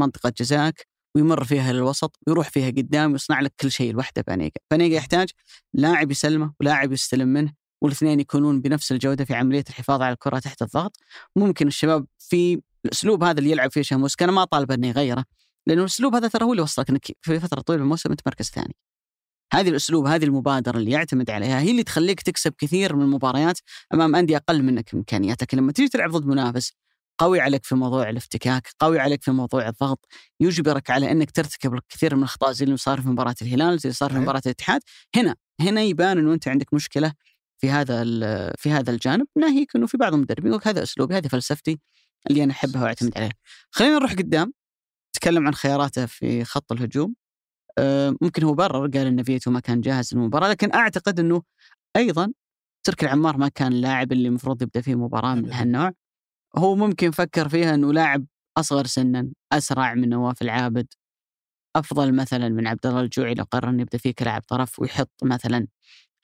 منطقة جزاك ويمر فيها للوسط ويروح فيها قدام ويصنع لك كل شيء لوحده بانيجا، بانيجا يحتاج لاعب يسلمه ولاعب يستلم منه والاثنين يكونون بنفس الجودة في عملية الحفاظ على الكرة تحت الضغط، ممكن الشباب في الأسلوب هذا اللي يلعب فيه شاموسكا أنا ما طالب إنه يغيره لأنه الأسلوب هذا ترى هو اللي وصلك إنك في فترة طويلة من الموسم أنت مركز ثاني. هذه الأسلوب هذه المبادرة اللي يعتمد عليها هي اللي تخليك تكسب كثير من المباريات أمام أندية أقل منك امكانيات، لكن لما تيجي تلعب ضد منافس قوي عليك في موضوع الافتكاك، قوي عليك في موضوع الضغط، يجبرك على إنك ترتكب الكثير من الأخطاء زي اللي صار في مباراة الهلال، زي اللي صار في. مباراة الاتحاد، هنا هنا يبان إنه أنت عندك مشكلة في هذا في هذا الجانب، ناهيك إنه في بعض المدربين يقول هذا أسلوبي، هذه فلسفتي. اللي أنا أحبها وأعتمد عليها. خلينا نروح قدام نتكلم عن خياراته في خط الهجوم. آه، ممكن هو برر قال إن فيتو ما كان جاهز للمباراه، لكن أعتقد إنه أيضا تركي العمار ما كان اللاعب اللي المفروض يبدأ فيه مباراة من. هالنوع. هو ممكن فكر فيها إنه لاعب أصغر سنا، أسرع من نواف العابد، أفضل مثلا من عبد الله الجوعي لو قرر إنه يبدأ فيه كلاعب طرف ويحط مثلا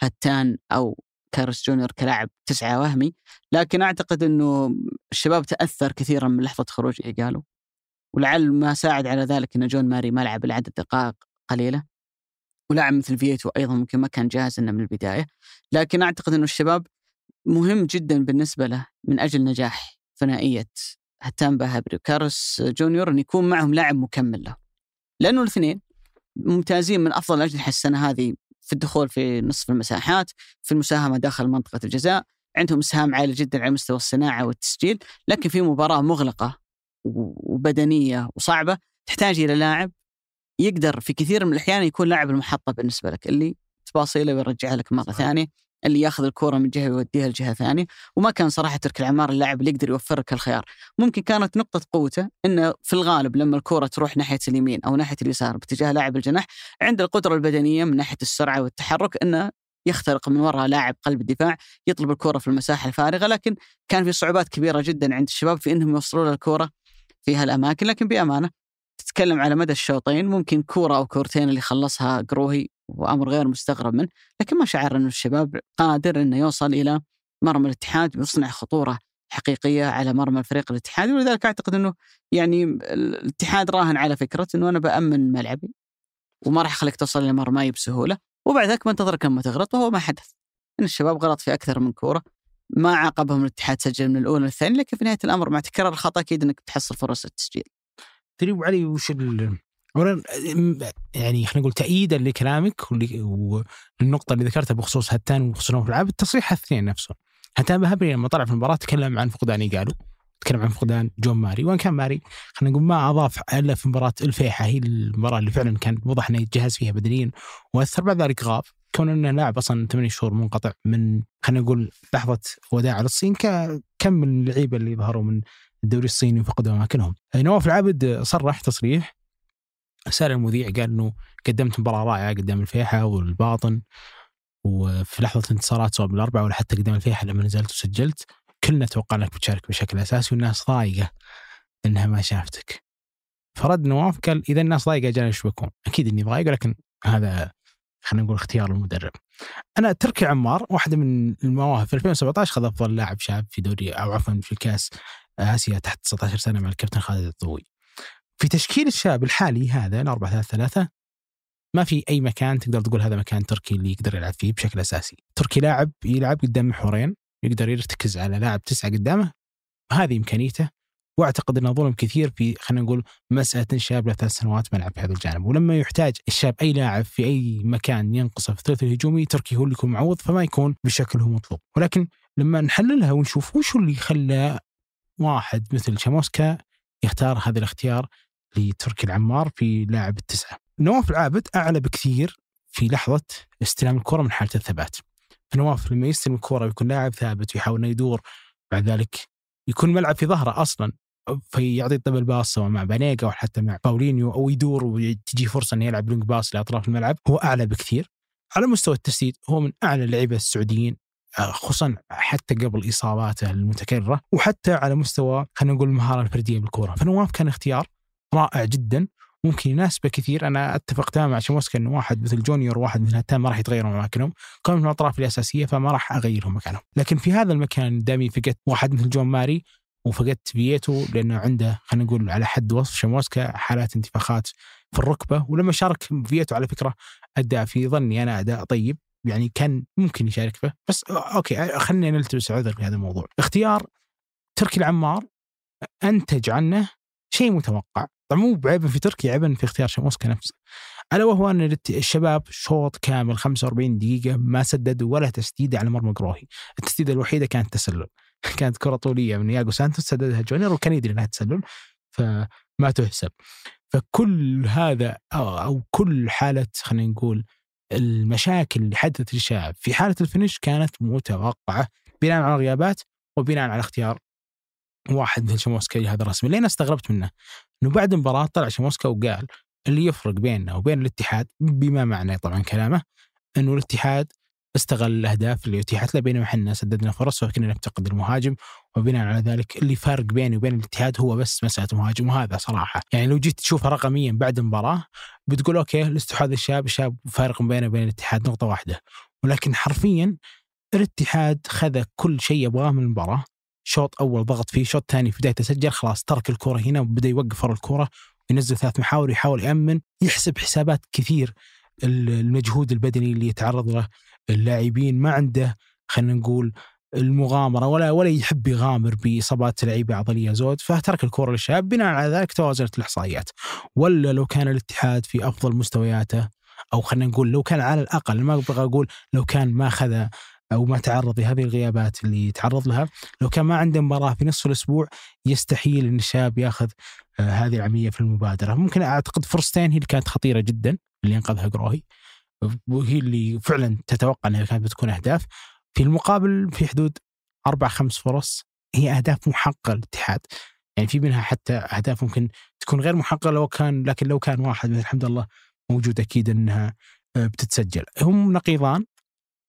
هتان أو كارس جونيور كلاعب تسعة وهمي، لكن أعتقد إنه الشباب تأثر كثيرا من لحظة خروج إيجالو. ولعل ما ساعد على ذلك إن جون ماري ما لعب عدد دقائق قليلة. ولاعب مثل فيتو أيضا ممكن ما كان جاهز انه من البداية، لكن أعتقد إنه الشباب مهم جدا بالنسبة له من أجل نجاح ثنائية هتان بهبري وكارس جونيور إن يكون معهم لاعب مكمل له. لأنه الاثنين ممتازين من أفضل الاجنحه السنة هذه في الدخول في نصف المساحات، في المساهمة داخل منطقة الجزاء، عندهم إسهام عالي جدا على مستوى الصناعة والتسجيل، لكن في مباراة مغلقة و- وبدنية وصعبة تحتاج إلى لاعب يقدر في كثير من الأحيان يكون لاعب المحطة بالنسبة لك اللي تباصيله ويرجعها لك مرة صحيح. اللي ياخذ الكره من جهة ويوديها لجهة ثانية. وما كان صراحة ترك العمار اللاعب اللي يقدر يوفر لك الخيار. ممكن كانت نقطة قوته إنه في الغالب لما الكره تروح ناحية اليمين أو ناحية اليسار باتجاه لاعب الجناح عنده القدرة البدنية من ناحية السرعة والتحرك إنه يخترق من وراء لاعب قلب الدفاع يطلب الكره في المساحة الفارغة. لكن كان في صعوبات كبيرة جدا عند الشباب في إنهم يوصلوا له الكره في هالأماكن. لكن بأمانة تتكلم على مدى الشوطين ممكن كورة أو كورتين اللي خلصها قروهي وأمر غير مستغرب منه لكن ما شعر إنه الشباب قادر إنه يوصل إلى مرمى الاتحاد ويصنع خطورة حقيقية على مرمى الفريق الاتحادي. ولذلك أعتقد إنه يعني الاتحاد راهن على فكرة إنه أنا بأمن ملعبي وما راح اخليك توصل إلى مرماي بسهوله وبعد ذاك بنتظرك لما تغلط وهو ما حدث. إن الشباب غلط في أكثر من كورة ما عاقبهم الاتحاد سجل من الأولى للثانية لكن في نهاية الأمر مع تكرار الخطأ أكيد إنك تحصل فرص التسجيل تدري علي وش ال... اولا يعني خلينا نقول تأييدا لكلامك والنقطة اللي ذكرتها بخصوص هتان وبخصوص نوف العاب التصريح الاثنين نفسه. هتان بهبري لما طلع في المباراة تكلم عن فقدان إيجالو تكلم عن فقدان جون ماري. وإن كان ماري خلينا نقول ما أضاف إلا في مباراة الفيحة هي المباراة اللي فعلا كان واضح إنه يتجهز فيها بدنيا وأثر بعد ذلك غاب. كون إنه لاعب أصلا ثمانية شهور منقطع من خلينا نقول لحظة وداع للصين كم من اللعيبة اللي ظهروا من الدوري الصيني وفقدوا أماكنهم. نواف العابد صرح تصريح سال المذيع قال إنه قدمت مباراة رائعة قدام الفيحة والباطن وفي لحظة الانتصارات سواء بالأربعة ولا حتى قدام الفيحة لما نزلت وسجلت كلنا توقعنا إنك بتشارك بشكل أساسي والناس ضايقة إنها ما شافتك. فرد نواف قال إذا الناس ضايقة أجل إيش بكون؟ أكيد إني ضايق لكن هذا خلينا نقول اختيار المدرب. أنا تركي عمار واحدة من المواهب في 2017 خذ أفضل لاعب شاب في دوري أو عفوا في كأس آسيا تحت 19 سنة مع الكابتن خالد الضوي. في تشكيل الشاب الحالي هذا ال 4 3 3 ما في أي مكان تقدر تقول هذا مكان تركي اللي يقدر يلعب فيه بشكل أساسي. تركي لاعب يلعب قدام محورين يقدر يرتكز على لاعب تسعة قدامه هذه إمكانيته. وأعتقد أنه ظلم كثير في خلينا نقول مسألة شاب له ثلاث سنوات ما لعب في هذا الجانب. ولما يحتاج الشاب أي لاعب في أي مكان ينقصه في الثلث الهجومي تركي هو اللي يكون معوض فما يكون بالشكل هو مطلوب. ولكن لما نحللها ونشوف وش اللي خلى واحد مثل شاموسكا يختار هذا الاختيار لتركي العمار في لاعب التسعة. نواف العابد أعلى بكثير في لحظة استلام الكرة من حاله الثبات. فنواف لما يستلم الكرة ويكون لاعب ثابت ويحاول إنه يدور بعد ذلك يكون الملعب في ظهره أصلا فيعطي ال double pass سواء مع بانيجا أو حتى مع باولينيو أو يدور وتجي فرصة إنه يلعب long pass لأطراف الملعب هو أعلى بكثير على مستوى التسديد هو من أعلى اللعيبه السعوديين آه، خصوصا حتى قبل إصاباته المتكررة وحتى على مستوى خلينا نقول المهاره الفردية بالكوره فنواف كان اختيار رائع جدا. ممكن يناسبه كثير. أنا أتفق تماما مع شموسكا إنه واحد مثل جونيور وواحد مثل هتان ما راح يتغيروا أماكنهم. كانوا من الأطراف الأساسية فما راح أغيرهم مكانهم. لكن في هذا المكان دامني فقدت واحد مثل جون ماري وفقدت فييتو لأنه عنده خلينا نقول على حد وصف شموسكا حالات انتفاخات في الركبة. ولما شارك فييتو على فكرة ادى في ظني أنا أداء طيب. يعني كان ممكن يشارك فيه بس okay خلينا نلتمس عذر في هذا الموضوع. اختيار تركي العمار أنتج عنه شيء متوقع. طبعا مو بعيب في تركي عيب في اختيار شاموسكا نفسه. ألا وهو أن الشباب شوط كامل 45 دقيقة ما سددوا ولا تسديده على مرمى قروهي التسديدة الوحيدة كانت تسلل. <laughs> كانت كرة طولية من ياغو سانتوس سددها جونيور وكان يدري إنها تسلل فما تحسب. فكل هذا أو كل حالة خلينا نقول المشاكل اللي حدثت للشباب في حالة الفينش كانت متوقعة بناء على الغيابات وبناء على اختيار واحد مثل شموسكا هذا الرسمي اللي أنا استغربت منه. إنه بعد المباراة طلع شموسكا وقال اللي يفرق بيننا وبين الاتحاد بما معنى طبعا كلامه إنه الاتحاد استغل الأهداف اللي اتيحت له بينما إحنا سددنا فرص وكنا نفتقد المهاجم وبناء على ذلك اللي فارق بيني وبين الاتحاد هو بس مسألة مهاجم وهذا صراحة. يعني لو جيت تشوفها رقميا بعد المباراة بتقول أوكي الاستحواذ الشاب الشاب فارق بينه وبين الاتحاد نقطة واحدة. ولكن حرفيا الاتحاد خذ كل شيء يبغاه من المباراة. شوط أول ضغط فيه شوط ثاني في بداية تسجل خلاص ترك الكرة هنا وبدأ يوقف ورا الكرة وينزل ثلاث محاور يحاول يأمن يحسب حسابات كثير المجهود البدني اللي يتعرض له اللاعبين. ما عنده خلينا نقول المغامرة ولا ولا يحب يغامر بإصابات لعيبة عضلية زود فترك الكرة للشباب. بناء على ذلك توازنت الإحصائيات. ولا لو كان الاتحاد في أفضل مستوياته أو خلينا نقول لو كان على الأقل ما أبغى أقول لو كان ما اخذ أو ما تعرض لهذه الغيابات اللي تعرض لها. لو كان ما عنده مباراة في نصف الأسبوع يستحيل إن الشاب ياخذ آه هذه العملية في المبادرة. ممكن أعتقد فرصتين هي اللي كانت خطيرة جدا اللي انقذها قروهي وهي اللي فعلا تتوقع إنها كانت بتكون أهداف. في المقابل في حدود أربع خمس فرص هي أهداف محققة للاتحاد. يعني في منها حتى أهداف ممكن تكون غير محققة لو كان لكن لو كان واحد مثل حمد الله موجود أكيد إنها آه، بتتسجل. هم نقيضان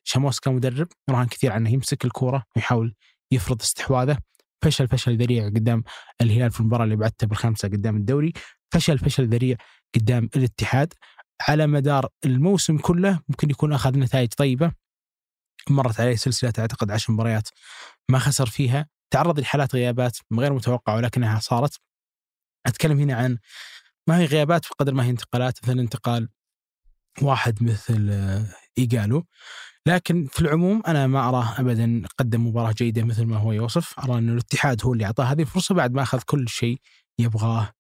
شاموس كمدرب يراهن كثير عنه يمسك الكورة ويحاول يفرض استحواذه. فشل فشل ذريع قدام الهلال في المباراة اللي بعدتها بالخمسه قدام الدوري. فشل فشل ذريع قدام الاتحاد. على مدار الموسم كله ممكن يكون أخذ نتائج طيبة. مرت عليه سلسلة أعتقد عشر مباريات ما خسر فيها. تعرض لحالات غيابات غير متوقعه ولكنها صارت. أتكلم هنا عن ما هي غيابات بقدر ما هي انتقالات مثل انتقال واحد مثل إيجالو. لكن في العموم أنا ما أراه ابدا قدم مباراة جيدة مثل ما هو يوصف. أرى أن الاتحاد هو اللي أعطاه هذه الفرصة بعد ما أخذ كل شيء يبغاه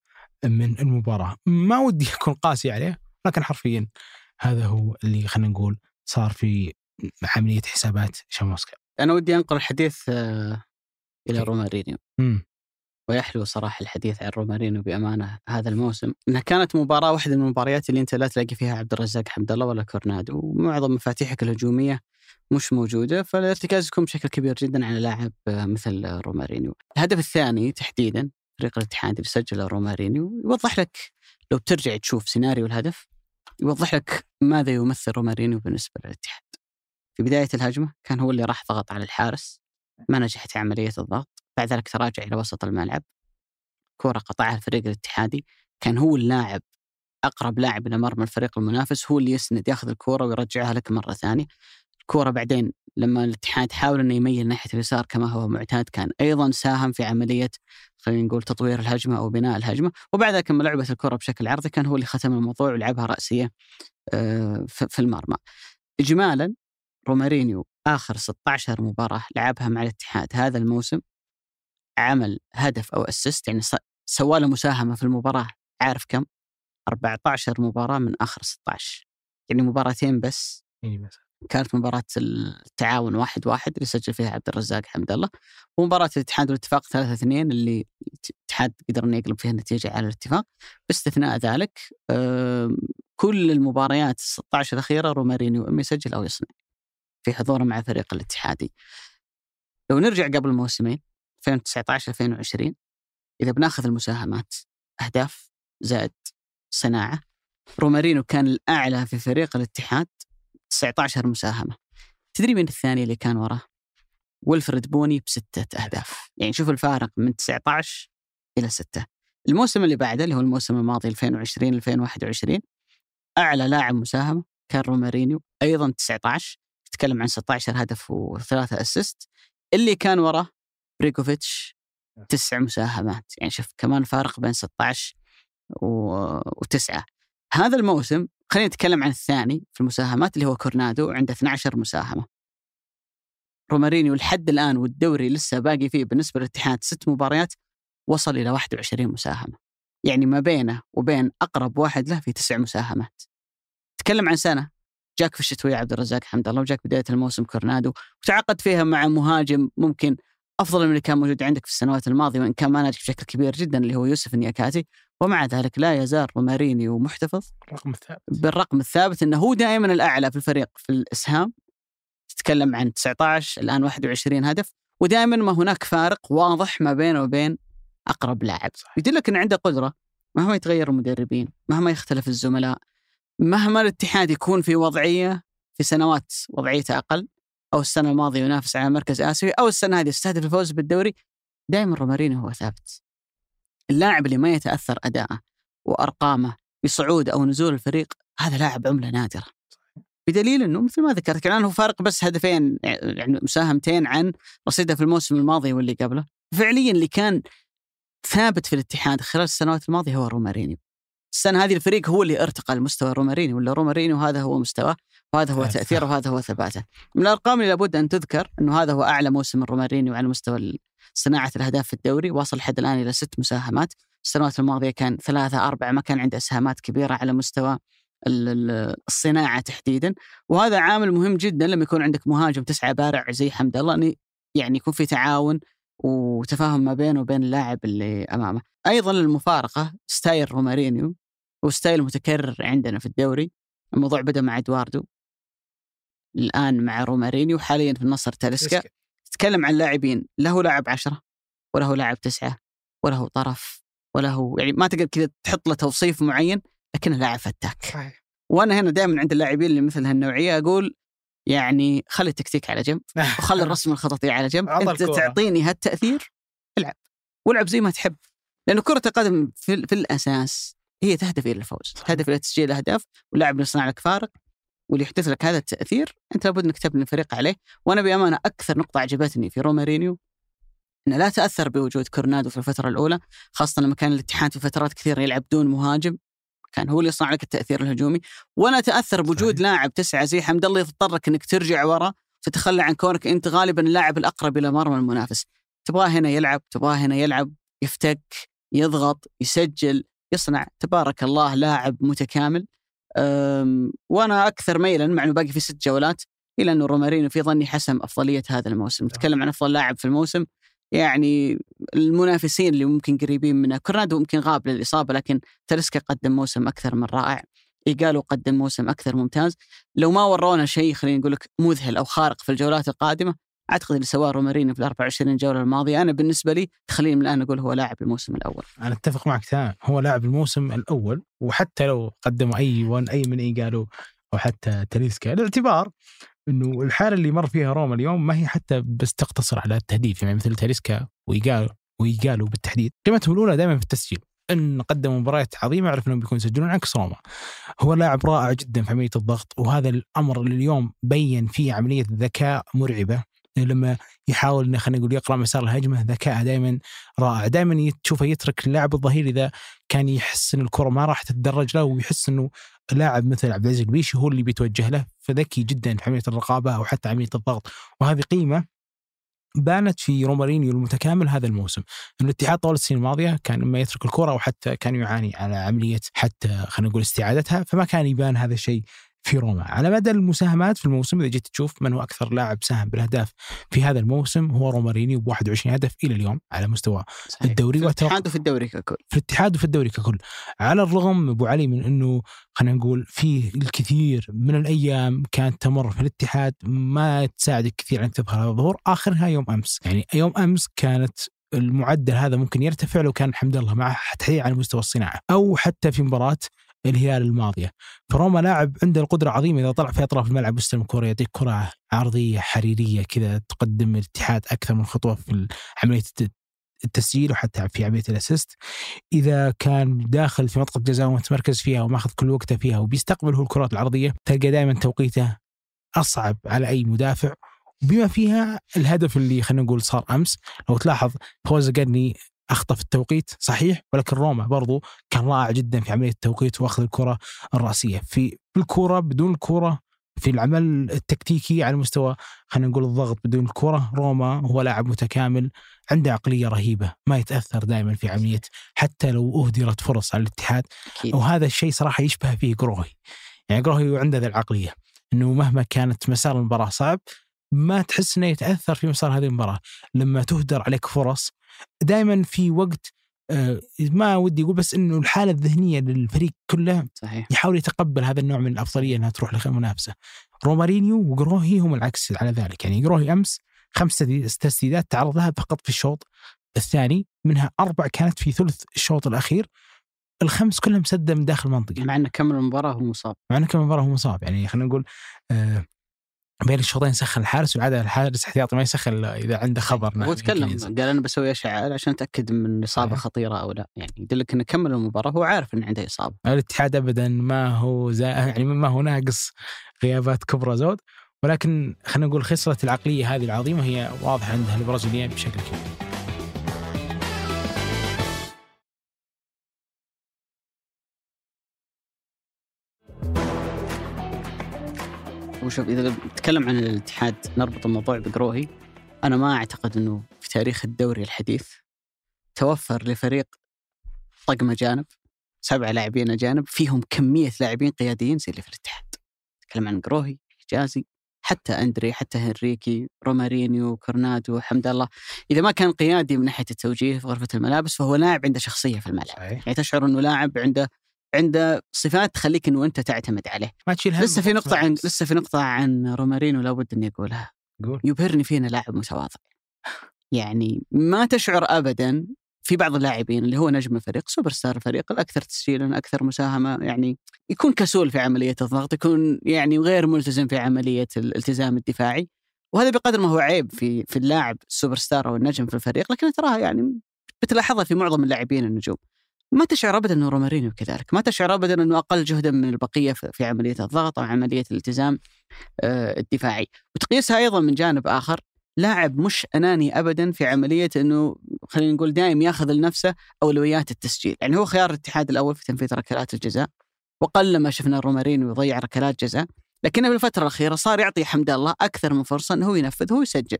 من المباراة. ما ودي أكون قاسي عليه لكن حرفيا هذا هو اللي خلينا نقول صار في عملية حسابات شاموسكا أنا ودي أنقل الحديث آه، إلى رومارينيو. ويحلو صراحة الحديث عن رومارينيو بأمانة هذا الموسم إنها كانت مباراة واحدة من المباريات اللي أنت لا تلاقي فيها عبد الرزاق حمد الله ولا كورنادو ومعظم مفاتيحك الهجومية مش موجودة فالارتكاز يكون بشكل كبير جدا على لاعب مثل رومارينيو. الهدف الثاني تحديدا فريق الاتحاد اللي سجله رومارينيو يوضح لك لو بترجع تشوف سيناريو الهدف يوضح لك ماذا يمثل رومارينيو بالنسبة للاتحاد. في بداية الهجمة كان هو اللي راح ضغط على الحارس ما نجحت عملية الضغط، بعد ذلك تراجع إلى وسط الملعب. كرة قطعها الفريق الاتحادي كان هو اللاعب أقرب لاعب إلى مرمى الفريق المنافس هو اللي يسند ياخذ الكرة ويرجعها لك مرة ثانية. الكرة بعدين لما الاتحاد حاول إنه يميل ناحية اليسار كما هو معتاد كان أيضا ساهم في عملية خلينا نقول تطوير الهجمة أو بناء الهجمة وبعد ذلك لما لعبت الكرة بشكل عرضي كان هو اللي ختم الموضوع ولعبها رأسية آه، في المرمى. اجمالا رومارينيو آخر 16 مباراة لعبها مع الاتحاد هذا الموسم عمل هدف أو assist يعني سوى له مساهمة في المباراة عارف كم؟ 14 مباراة من آخر 16 يعني مباراتين بس. كانت مباراة التعاون واحد واحد اللي سجل فيها عبد الرزاق حمد الله ومباراة الاتحاد والاتفاق 3 2 اللي الاتحاد قدر إنه يقلب فيها النتيجة على الاتفاق. باستثناء ذلك آم، كل المباريات 16 الأخيرة رومارينيو إما يسجل أو يصنع في حضوره مع فريق الاتحادي. لو نرجع قبل موسمين 2019 2020 إذا بناخذ المساهمات أهداف زائد صناعة. رومارينو كان الأعلى في فريق الاتحاد 19 مساهمة. تدري من الثاني اللي كان وراه؟ ويلفريد بوني بستة أهداف. يعني شوف الفارق من 19 إلى 6 الموسم اللي بعده اللي هو الموسم الماضي 2020 2021 أعلى لاعب مساهمة كان رومارينيو أيضا 19 تتكلم عن 16 هدف وثلاثة assist. اللي كان وراه بريكوفيتش تسع مساهمات يعني شوف كمان فارق بين 16 و... وتسعة. هذا الموسم خلينا نتكلم عن الثاني في المساهمات اللي هو كورنادو عنده 12 مساهمة. رومارينيو لحد الآن والدوري لسه باقي فيه بالنسبة للاتحاد ست مباريات وصل إلى 21 مساهمة. يعني ما بينه وبين أقرب واحد له في تسع مساهمات. تكلم عن سنة. جاك في الشتوية عبد الرزاق حمد الله وجاك بداية الموسم كورنادو وتعاقد فيها مع مهاجم ممكن أفضل من اللي كان موجود عندك في السنوات الماضية وإن كان ما ناجح بشكل كبير جدا اللي هو يوسف نياكاتي ومع ذلك لا يزال رومارينيو محتفظ الرقم الثالث بالرقم الثابت إنه هو دائما الأعلى في الفريق في الإسهام. تتكلم عن 19 الآن 21 هدف. ودائما ما هناك فارق واضح ما بينه وبين أقرب لاعب. يدلك ان عنده قدرة مهما يتغير المدربين مهما يختلف الزملاء مهما الاتحاد يكون في وضعية في سنوات وضعيته أقل. أو السنة الماضية ينافس على مركز آسيوي أو السنة هذه يستهدف الفوز بالدوري دائما رومارينو هو ثابت. اللاعب اللي ما يتأثر أداءه وأرقامه بصعود أو نزول الفريق هذا لاعب عملة نادرة. بدليل إنه مثل ما ذكرت الان هو فارق بس هدفين يعني مساهمتين عن رصيده في الموسم الماضي واللي قبله. فعليا اللي كان ثابت في الاتحاد خلال السنوات الماضية هو رومارينيو. السنة هذه الفريق هو اللي ارتقى لمستوى رومارينيو ولا رومارينيو هذا هو مستواه وهذا هو تأثيره وهذا هو ثباته. من الأرقام اللي لابد أن تذكر إنه هذا هو أعلى موسم رومارينيو على مستوى صناعة الأهداف في الدوري وصل لحد الآن إلى ست مساهمات، السنوات الماضية كان ثلاثة أربعة ما كان عنده إسهامات كبيرة على مستوى الصناعة تحديدا، وهذا عامل مهم جدا لما يكون عندك مهاجم تسعة بارع زي حمد الله يعني يكون في تعاون وتفاهم ما بينه وبين اللاعب اللي أمامه. أيضا المفارقة style رومارينيو و style متكرر عندنا في الدوري. الموضوع بدأ مع إدواردو. الآن مع رومارينيو حاليا في النصر تاليسكا. تتكلم عن لاعبين له لاعب عشرة وله لاعب تسعة وله طرف وله يعني ما تقدر كذا تحط له توصيف معين لكنه لاعب فتاك. وأنا هنا دائما عند اللاعبين اللي مثل هالنوعية أقول يعني خلي التكتيك على جنب <laughs> وخلي الرسم الخططي على جنب. أنت. تعطيني هالتأثير العب. والعب زي ما تحب. لأنه كرة القدم في, في الأساس هي تهدف إلى الفوز. تهدف إلى تسجيل أهداف واللاعب يصنع لك فارق واللي يحدث لك هذا التأثير أنت لابد إنك تبني الفريق عليه. وأنا بأمانة أكثر نقطة عجبتني في رومارينيو إنه لا تأثر بوجود كورنادو في الفترة الأولى خاصة لما كان الاتحاد في فترات كثيرة يلعب دون مهاجم. كان هو اللي يصنع لك التأثير الهجومي. ولا تاثر بوجود. لاعب تسعة زي حمد الله يضطرك إنك ترجع ورا تتخلى عن كونك أنت غالبا اللاعب الأقرب إلى مرمى المنافس. تبغاه هنا يلعب تبغاه هنا يلعب يفتك يضغط يسجل يصنع. تبارك الله لاعب متكامل. أم، وأنا أكثر ميلا مع إنه باقي في ست جولات إلى إنه رومارينو في ظني حسم أفضلية هذا الموسم. نتكلم عن أفضل لاعب في الموسم. يعني المنافسين اللي ممكن قريبين منه كورنادو ممكن غاب للإصابة لكن تاليسكا قدم موسم أكثر من رائع. إيجالو قدم موسم أكثر ممتاز. لو ما ورونا شيء خلينا نقول لك مذهل أو خارق في الجولات القادمة أعتقد اللي سواه رومارينو في ال 24 جولة الماضية. أنا بالنسبة لي تخليني من الآن أقول هو لاعب الموسم الأول. أنا أتفق معك تمام هو لاعب الموسم الأول وحتى لو قدموا أي ون أي من اي قالوا أو حتى تاليسكا الاعتبار إنه الحالة اللي مر فيها روما اليوم ما هي حتى بس تقتصر على التهديف يعني مثل تاليسكا ويقالوا ويقالوا بالتحديد قيمتهم الأولى دائما في التسجيل. إن قدموا مباريات عظيمة عرفنا إنهم بيكونوا يسجلون عكس روما. هو لاعب رائع جدا في عملية الضغط وهذا الأمر اللي اليوم بين فيه عملية ذكاء مرعبة. لما يحاول إنه خلينا نقول يقرأ مسار الهجمة ذكاءه دائما رائع. دائما تشوفه يترك اللاعب الظهير إذا كان يحس إن الكرة ما راح تتدرج له ويحس إنه لاعب مثل عبد العزيز البيشي هو اللي بيتوجه له. فذكي جدا في عملية الرقابة أو حتى عملية الضغط. وهذه قيمة بانت في رومارينيو المتكامل هذا الموسم. إنه الاتحاد طوال السنين الماضية كان إما يترك الكرة أو حتى كان يعاني على عملية حتى خلينا نقول استعادتها فما كان يبان هذا الشيء في روما. على مدى المساهمات في الموسم إذا جيت تشوف من هو أكثر لاعب ساهم بالأهداف في هذا الموسم هو رومارينيو ب 21 هدف إلى اليوم على مستوى صحيح. الدوري في الاتحاد وفي الدوري ككل. في الاتحاد وفي الدوري ككل. على الرغم أبو علي من إنه خلينا نقول في الكثير من الأيام كانت تمر في الاتحاد ما تساعدك كثير انك تظهر هذا الظهور آخرها يوم أمس. يعني يوم أمس كانت المعدل هذا ممكن يرتفع لو كان حمد الله معه تحديدا على مستوى الصناعة أو حتى في مباراة الهلال الماضية. فروما لاعب عنده القدرة عظيمه إذا طلع في أطراف الملعب واستلم كره يعطيك كرة عرضية حريرية كذا تقدم الاتحاد أكثر من خطوة في عملية الت- التسجيل وحتى في عملية الأسيست. إذا كان داخل في منطقه جزاء ومتمركز فيها وماخذ كل وقته فيها وبيستقبل هو الكرات العرضية تلقى دائما توقيته أصعب على أي مدافع. بما فيها الهدف اللي خلينا نقول صار أمس لو تلاحظ فوز قرني أخطأ في التوقيت صحيح ولكن روما برضو كان رائع جدا في عملية التوقيت وأخذ الكرة الرأسية. في الكرة بدون الكره في العمل التكتيكي على مستوى خلينا نقول الضغط بدون الكره روما هو لاعب متكامل عنده عقلية رهيبة ما يتأثر دائما في عملية حتى لو أهدرت فرص على الاتحاد. وهذا الشيء صراحة يشبه فيه قروهي يعني قروهي عنده ذا العقلية إنه مهما كانت مسار المباراة صعب ما تحس إنه يتأثر في مسار هذه المباراة. لما تهدر عليك فرص دائما في وقت آه، ما ودي أقول بس إنه الحالة الذهنية للفريق كله صحيح. يحاول يتقبل هذا النوع من الأفضلية إنها تروح للمنافسه. رومارينيو وقروهي هم العكس على ذلك، يعني قروهي أمس خمس تسديد- تسديدات تعرض لها فقط في الشوط الثاني، منها أربع كانت في ثلث الشوط الأخير. الخمس كلها مسدده من داخل المنطقة، مع انه كمل المباراة وهو مصاب. مع انه كم مباراه هو مصاب، يعني خلينا نقول آه بين الشوطين سخن الحارس والعاده الحارس احتياطي ما يسخن إذا عنده خبر هو إنه تكلم. قال أنا بسوي اشعه عشان أتأكد من إصابة صحيح. خطيرة أو لا يعني يدلك إنه كمل المباراة هو عارف إنه عنده إصابة الاتحاد ابدا ما هو زا يعني ما هو ناقص غيابات كبرى زود ولكن خلينا نقول خصلة العقلية هذه العظيمة هي واضحة عند البرازيليين بشكل كبير. وشوف إذا نتكلم عن الاتحاد نربط الموضوع بقروهي أنا ما أعتقد إنه في تاريخ الدوري الحديث توفر لفريق طقم اجانب سبعه لاعبين اجانب فيهم كمية لاعبين قياديين زي اللي في الاتحاد. نتكلم عن قروهي حجازي حتى أندري حتى هنريكي رومارينيو كورنادو حمد الله. إذا ما كان قيادي من ناحية التوجيه في غرفة الملابس فهو لاعب عنده شخصية في الملعب. يعني تشعر إنه لاعب عنده عنده صفات تخليك إنه أنت تعتمد عليه. ما تشيل هم لسه في نقطة عن. لسه في نقطة عن رومارينو لابد إني أقولها. قول. يبهرني فينا لاعب متواضع. يعني ما تشعر ابدا في بعض اللاعبين اللي هو نجم الفريق سوبر ستار الفريق الأكثر تسجيلا أكثر مساهمة يعني يكون كسول في عملية الضغط يكون يعني غير ملتزم في عملية الالتزام الدفاعي. وهذا بقدر ما هو عيب في في اللاعب السوبر ستار أو النجم في الفريق لكن تراها يعني بتلاحظها في معظم اللاعبين النجوم. ما تشعر ابدا إنه رومارينيو كذلك، ما تشعر ابدا إنه أقل جهدا من البقية في عملية الضغط أو عملية الالتزام آه، الدفاعي، وتقيسها أيضا من جانب آخر لاعب مش أناني ابدا في عملية إنه خلينا نقول دائم ياخذ لنفسه أولويات التسجيل، يعني هو خيار الاتحاد الأول في تنفيذ ركلات الجزاء وقل ما شفنا رومارينيو يضيع ركلات جزاء، لكنه بالفترة الأخيرة صار يعطي حمد الله أكثر من فرصة إنه هو ينفذ هو يسجل.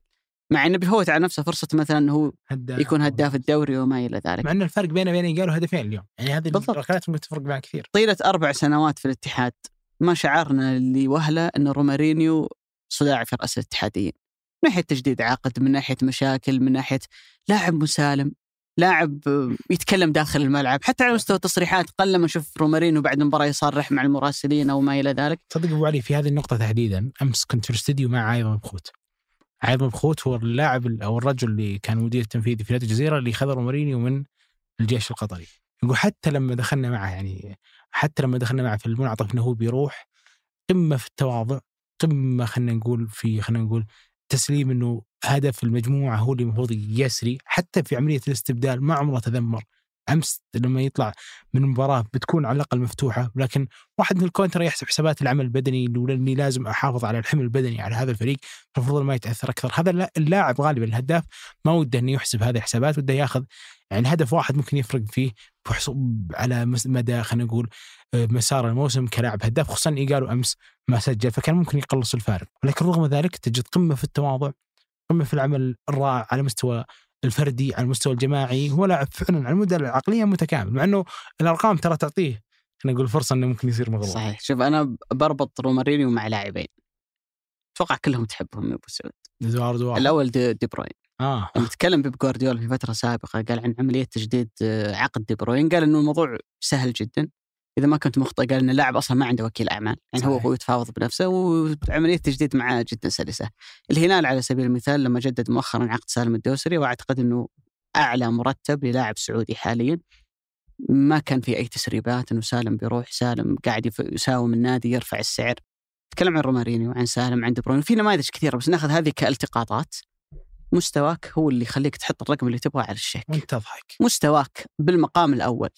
مع إنه بيفوت على نفسه فرصة مثلا إنه هو هداف يكون هداف الدوري وما إلى ذلك. مع إن الفرق بينه وبين قالوا هدفين اليوم. يعني هذه بالضبط. الركلات ممكن تفرق معه كثير. طيلة أربع سنوات في الاتحاد. ما شعرنا لوهلة أن رومارينيو صداع في رأس الاتحاديين. من ناحية تجديد عقد من ناحية مشاكل من ناحية لاعب مسالم لاعب يتكلم داخل الملعب. حتى على مستوى التصريحات قل لما نشوف رومارينيو بعد المباراة يصرح مع المراسلين أو ما إلى ذلك. تصدق أبو علي في هذه النقطة تحديدا أمس كنت في الاستديو مع عايض مبخوت. عايض مبخوت هو اللاعب ال- أو الرجل اللي كان مدير التنفيذي في نادي الجزيرة اللي خذ رومارينيو من الجيش القطري. يقول حتى لما دخلنا معه يعني حتى لما دخلنا معه في المنعطف إنه هو بيروح قمة في التواضع قمة خلينا نقول في خلينا نقول تسليم إنه هدف المجموعة هو اللي المفروض يسري حتى في عملية الاستبدال ما عمره تذمر أمس لما يطلع من المباراة بتكون على الأقل مفتوحة لكن واحد من الكونتر يحسب حسابات العمل البدني اللي إني لازم أحافظ على الحمل البدني على هذا الفريق المفروض ما يتأثر أكثر. هذا اللا- اللاعب غالبا الهداف ما وده إنه يحسب هذه الحسابات وده ياخذ يعني هدف واحد ممكن يفرق فيه على مدى خلينا نقول آه، مسار الموسم كلاعب. هداف خصوصا قالوا أمس ما سجل فكان ممكن يقلص الفارق. ولكن رغم ذلك تجد قمة في التواضع قمة في العمل الرائع على مستوى الفردي على المستوى الجماعي هو لاعب فعلا على المدى العقلية متكامل مع إنه الأرقام ترى تعطيه. أنا أقول فرصة إنه ممكن يصير مغلوب. صحيح. شوف أنا بربط رومارينيو مع لاعبين. أتوقع كلهم تحبهم يا أبو سعود. الأول دي, دي بروين. آه. لما تكلم بيب جوارديولا في فترة سابقة قال عن عملية تجديد آه، عقد دي بروين قال إنه الموضوع سهل جدا. إذا ما كنت مخطئ قال إن اللاعب أصلا ما عنده وكيل أعمال يعني هو صحيح. هو يتفاوض بنفسه وعملية التجديد معاه جدا سلسة. الهلال على سبيل المثال لما جدد مؤخرا عقد سالم الدوسري وأعتقد إنه أعلى مرتب للاعب سعودي حاليا ما كان في أي تسريبات إنه سالم بيروح سالم قاعد يساوم النادي يرفع السعر. تكلم عن رومارينيو وعن سالم عن دي بروين في نماذج كثيرة بس ناخذ هذه كالتقاطات مستواك هو اللي يخليك تحط الرقم اللي تبغاه على الشيك. وانت تضحك مستواك بالمقام الأول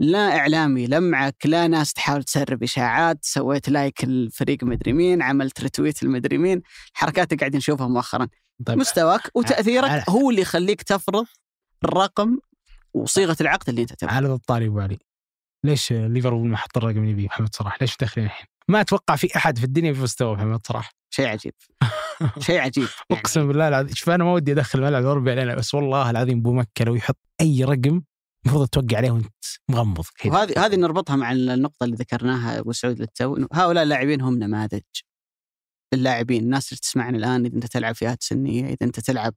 لا إعلامي لمعك لا ناس تحاول تسرب إشاعات سويت like الفريق مدري مين عملت retweet المدري مين الحركات اللي قاعدين نشوفها مؤخرا. طيب. مستواك وتأثيرك على- هو اللي يخليك تفرض الرقم وصيغة العقد اللي أنت تبغاه على الطاري أبو علي. ليش ليفربول ما حط الرقم اللي يبيه محمد صلاح؟ ليش داخلين الحين؟ ما أتوقع في أحد في الدنيا في مستوى محمد صلاح. شيء عجيب. <laughs> شيء عجيب يعني. أقسم بالله العظيم شوف أنا ما ودي أدخل الملعب الاوروبي علينا بس والله العظيم أبو مكة لو يحط أي رقم المفروض توقع عليه وانت مغمض كذا. وهذه هذه نربطها مع النقطة اللي ذكرناها أبو سعود للتو هؤلاء اللاعبين هم نماذج. اللاعبين الناس اللي تسمعنا الآن إذا أنت تلعب فئات سنية إذا أنت تلعب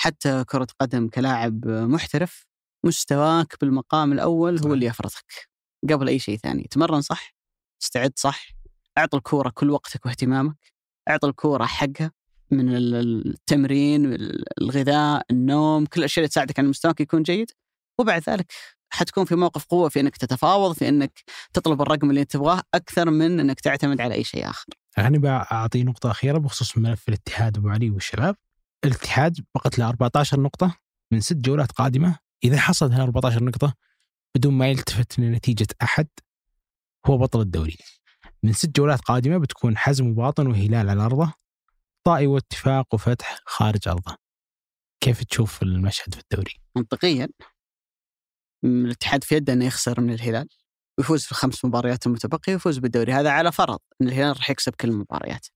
حتى كرة قدم كلاعب محترف مستواك بالمقام الأول هو. اللي يفرضك. قبل أي شيء ثاني. تمرن صح استعد صح أعطي الكورة كل وقتك واهتمامك أعطي الكورة حقها من ال- التمرين الغذاء النوم كل الأشياء اللي تساعدك على مستواك يكون جيد. وبعد ذلك حتكون في موقف قوة في إنك تتفاوض في إنك تطلب الرقم اللي تبغاه أكثر من إنك تعتمد على أي شيء آخر. أنا بعطي نقطة أخيرة بخصوص ملف الاتحاد أبو علي والشباب. الاتحاد بقت له 14 نقطة من ست جولات قادمة، إذا حصل هال 14 نقطة بدون ما يلتفت لنتيجة أحد هو بطل الدوري. من ست جولات قادمة بتكون حزم وباطن وهلال على أرضه، طائي واتفاق وفتح خارج أرضه. كيف تشوف المشهد في الدوري؟ منطقيا الاتحاد في يده إنه يخسر من الهلال. ويفوز في الخمس مباريات المتبقية ويفوز بالدوري. هذا على فرض إن الهلال راح يكسب كل المباريات.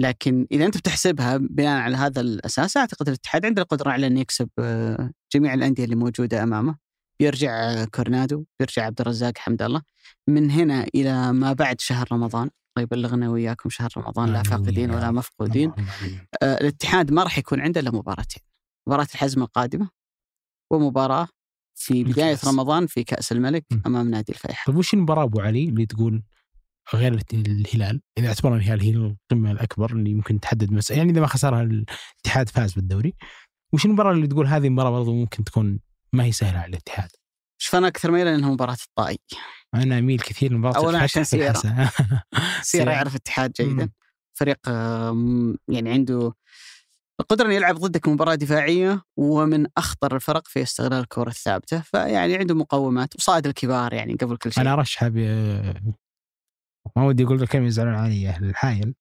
لكن إذا أنت بتحسبها بناء على هذا الأساس أعتقد الاتحاد عنده القدرة على إنه يكسب آه، جميع الأندية اللي موجودة أمامه. بيرجع آه، كورنادو بيرجع عبد الرزاق حمد الله. من هنا إلى ما بعد شهر رمضان. الله يبلغنا وإياكم شهر رمضان لا فاقدين ولا. مفقودين. آه، الاتحاد ما راح يكون عنده إلا مباراتين. مباراة الحزم القادمة ومباراة في بداية الكأس. رمضان في كأس الملك م. أمام نادي الفيحاء طيب وش المباراة أبو علي اللي تقول غير الهلال إذا اعتبرنا الهلال هي القمة الأكبر اللي ممكن تحدد مس... يعني إذا ما خسرها الاتحاد فاز بالدوري وش المباراة اللي تقول هذه المباراة برضو ممكن تكون ما هي سهلة على الاتحاد شوف أنا أكثر ميلا إنها مباراة الطائي أنا أميل كثير لمباراة أولاً عشان <laughs> سيارة. سيارة. يعرف الاتحاد جيدا مم. فريق يعني عنده القدرة إنه يلعب ضدك مباراة دفاعية ومن أخطر الفرق في استغلال الكرة الثابتة. فيعني عنده مقومات وصاد الكبار يعني قبل كل شيء. أنا أرشحها ب ما ودي أقول الكلمة يزعلون علي أهل الحايل.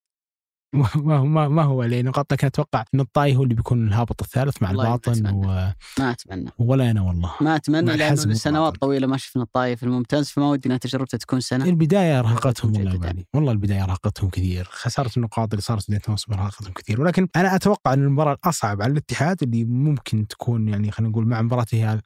ما هو ما, هو لأنه قد لكن أتوقع أن الطاي هو اللي بيكون الهابط الثالث مع الباطن. و... ما أتمنى. ولا أنا والله. ما أتمنى لأنه سنوات. طويلة ما شفنا الطايف الممتاز فما ودي إنها تجربته تكون سنة. البداية ارهقتهم والله والله البداية ارهقتهم كثير. خسارة النقاط اللي صارت بداية الموسم ارهقتهم كثير. ولكن أنا أتوقع إن المباراة الأصعب على الاتحاد اللي ممكن تكون يعني خلينا نقول مع مباراه الهلال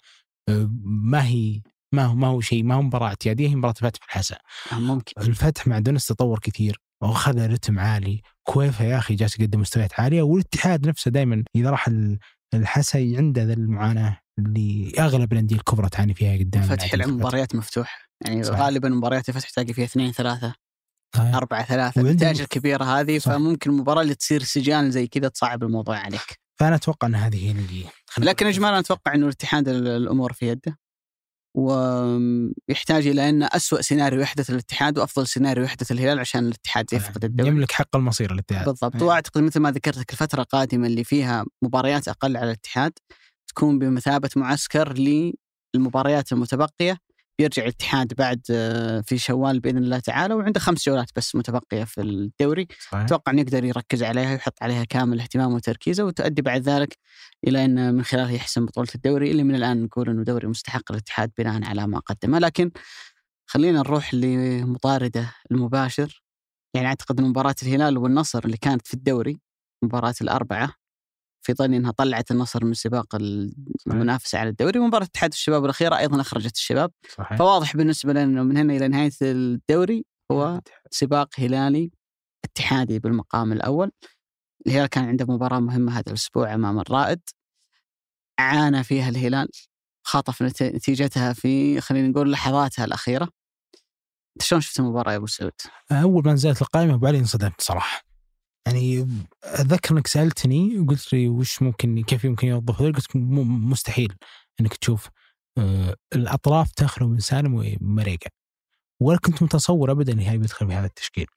آه، ما هي ما هو ما هو شيء ما هو مباراة اعتيادية هي مباراة الفتح في الحسا. آه، ممكن. الفتح مع دونس تطور كثير. واخذ رتم عالي كويفا يا أخي جالس يقدم مستويات عالية والاتحاد نفسه دائما إذا راح ال- الحسا عنده ذا المعاناة اللي أغلب الأندية الكبرى تعاني فيها قدام فتح العدد يلعب الفتح. مباريات مفتوحة يعني صحيح. غالبا مباريات الفتح تلاقي فيها اثنين ثلاثة صحيح. أربعة ثلاثة النتائج الكبيرة هذه صح. فممكن المباراة اللي تصير سجال زي كذا تصعب الموضوع عليك فأنا أتوقع إن هذه هي اللي لكن اجمالا أتوقع إنه الاتحاد ال- الأمور في يده ويحتاج إلى أن اسوء سيناريو يحدث للاتحاد وأفضل سيناريو يحدث الهلال عشان الاتحاد يفقد الدوري. يملك حق المصير الاتحاد بالضبط. وأعتقد مثل ما ذكرت لك الفترة القادمة اللي فيها مباريات أقل على الاتحاد تكون بمثابة معسكر للمباريات المتبقية بيرجع الاتحاد بعد آه، في شوال بإذن الله تعالى وعنده خمس جولات بس متبقية في الدوري. صحيح. أتوقع إنه يقدر يركز عليها ويحط عليها كامل اهتمامه وتركيزه وتؤدي بعد ذلك إلى إن من خلالها يحسم بطولة الدوري اللي من الآن نقول إنه دوري مستحق للاتحاد بناء على ما قدمه. لكن خلينا نروح لمطارده المباشر. يعني أعتقد مباراه الهلال والنصر اللي كانت في الدوري مباراة الأربعة. في ظني إنها طلعت النصر من سباق المنافسة على الدوري ومباراة اتحاد الشباب الأخيرة أيضا أخرجت الشباب. صحيح. فواضح بالنسبة لنا إنه من هنا إلى نهاية الدوري هو سباق هلالي اتحادي بالمقام الأول. الهلال كان عنده مباراة مهمة هذا الأسبوع أمام الرائد. عانى فيها الهلال نت- نتيجتها في خلينا نقول لحظاتها الأخيرة. انت شلون شفت المباراة يا أبو سعود؟ أول ما نزلت القائمة أبو علي انصدمت صراحة. يعني أتذكر إنك سألتني وقلت لي وش ممكن كيف يمكن يوظف ذلك قلت مستحيل إنك تشوف آه، الأطراف تخلو من سالم ومريقا ولا كنت متصور ابدا ان هي بيدخل في هذا التشكيل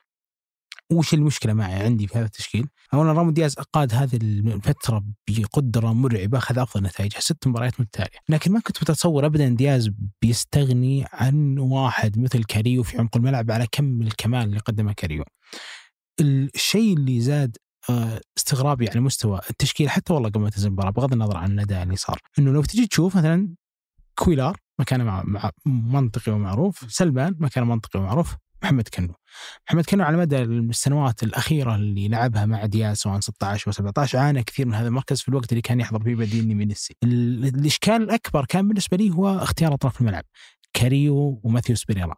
وش المشكلة معي عندي في هذا التشكيل؟ اولا رامون دياز قاد هذه الفترة بقدرة مرعبة أخذ أفضل نتائجها ست مباريات متتالية، لكن ما كنت متصور ابدا دياز بيستغني عن واحد مثل كاريو في عمق الملعب على كم الكمال اللي قدمه كاريو. الشيء اللي زاد آه، استغرابي على مستوى التشكيل حتى والله قبل ما تنزل المباراة بغض النظر عن الاداء اللي صار، إنه لو تجي تشوف مثلا كويلار مكانه مع منطقي ومعروف، سلمان مكانه منطقي ومعروف، محمد كنو. محمد كنو على مدى السنوات الأخيرة اللي لعبها مع دياز سواء 16 و 17 عانى كثير من هذا المركز في الوقت اللي كان يحضر فيه بديل ميليسي. ال- الإشكال الأكبر كان بالنسبة لي هو اختيار أطراف الملعب كاريو وماثيوس بيريرا.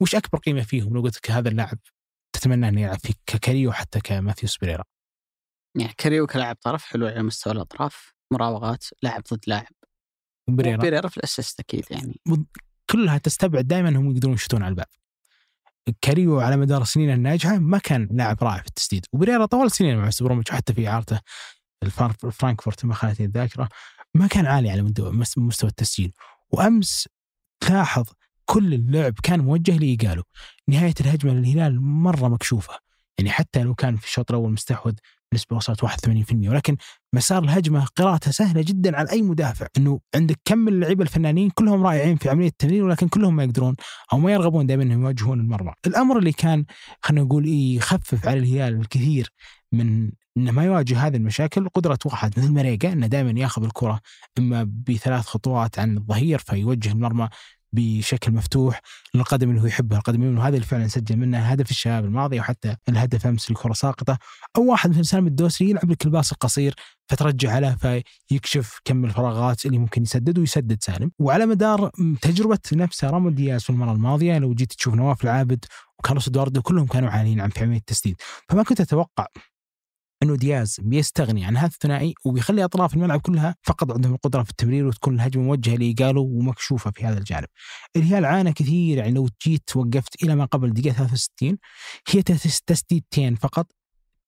وش أكبر قيمة فيهم لو قلت هذا اللاعب تتمنى انه يلعب فيك ككاريو حتى كماثيوس بيريرا. يعني كاريو كلاعب طرف حلو على مستوى الأطراف مراوغات لاعب ضد لاعب. وبيريرا بيريرا في ال assist أكيد يعني. كلها تستبعد دائما انهم يقدرون يشوتون على الباب. كاريو على مدار السنين الناجحة ما كان لاعب رائع في التسديد. وبريرا طوال سنين مع بروميتش وحتى في إعارته الفار- فرانكفورت ما خانتني الذاكرة ما كان عالي على مستوى التسجيل. وأمس تلاحظ كل اللعب كان موجه لإيجالو نهاية الهجمة للهلال مرة مكشوفة. يعني حتى لو كان في الشوط الأول مستحوذ بنسبه وصلت 81% ولكن مسار الهجمة قراءتها سهلة جدا على أي مدافع. إنه عندك كم من اللعيبه الفنانين كلهم رائعين في عملية التمرير ولكن كلهم ما يقدرون أو ما يرغبون دائما إنهم يواجهون المرمى. الأمر اللي كان خلينا نقول إيه يخفف على الهلال الكثير من إنه ما يواجه هذه المشاكل قدرة واحد مثل مريقا إنه دائما ياخذ الكرة إما بثلاث خطوات عن الظهير فيوجه المرمى بشكل مفتوح للقدم اللي هو يحبها. القدم اليمين وهذا اللي فعلا سجل منه هدف الشباب الماضي وحتى الهدف أمس الكره ساقطة. أو واحد مثل سالم الدوسري يلعب لك الباص القصير فترجع له فيكشف كم الفراغات اللي ممكن يسدد ويسدد سالم. وعلى مدار تجربة نفسها رامون دياز في المرة الماضية لو جيت تشوف نواف العابد وكارلوس إدواردو كلهم كانوا عاليين عن في عمليه التسديد. فما كنت أتوقع إنه دياز بيستغني عن هذا الثنائي وبيخلي أطراف الملعب كلها فقط عندهم القدرة في التمرير وتكون الهجمة موجهة لإيجالو ومكشوفة في هذا الجانب. الهلال عانى كثير يعني لو جيت وقفت إلى ما قبل الدقيقه 63 هي تس- تسديدتين فقط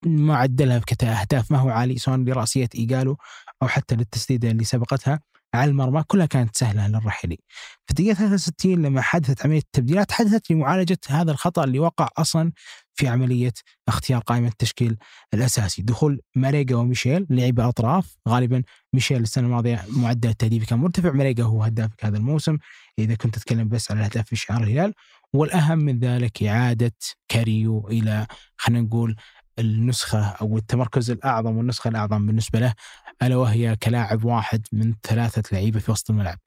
معدلها كأهداف ما هو عالي سواء لرأسية إيجالو أو حتى للتسديدة اللي سبقتها على المرمى كلها كانت سهلة للرحيلي. في الدقيقه 63 لما حدثت عملية التبديلات حدثت لمعالجة هذا الخطأ اللي وقع أصلا في عملية اختيار قائمة التشكيل الأساسي. دخول ماريجا وميشيل لعبة أطراف. غالبا ميشيل السنة الماضية معدل التهديفي كان مرتفع. ماريجا هو هدافك هذا الموسم. إذا كنت تتكلم بس على الاهداف في شعار الهلال. والأهم من ذلك إعادة كاريو إلى خلينا نقول النسخة أو التمركز الأعظم والنسخة الأعظم بالنسبة له. ألا وهي كلاعب واحد من ثلاثة لعيبة في وسط الملعب.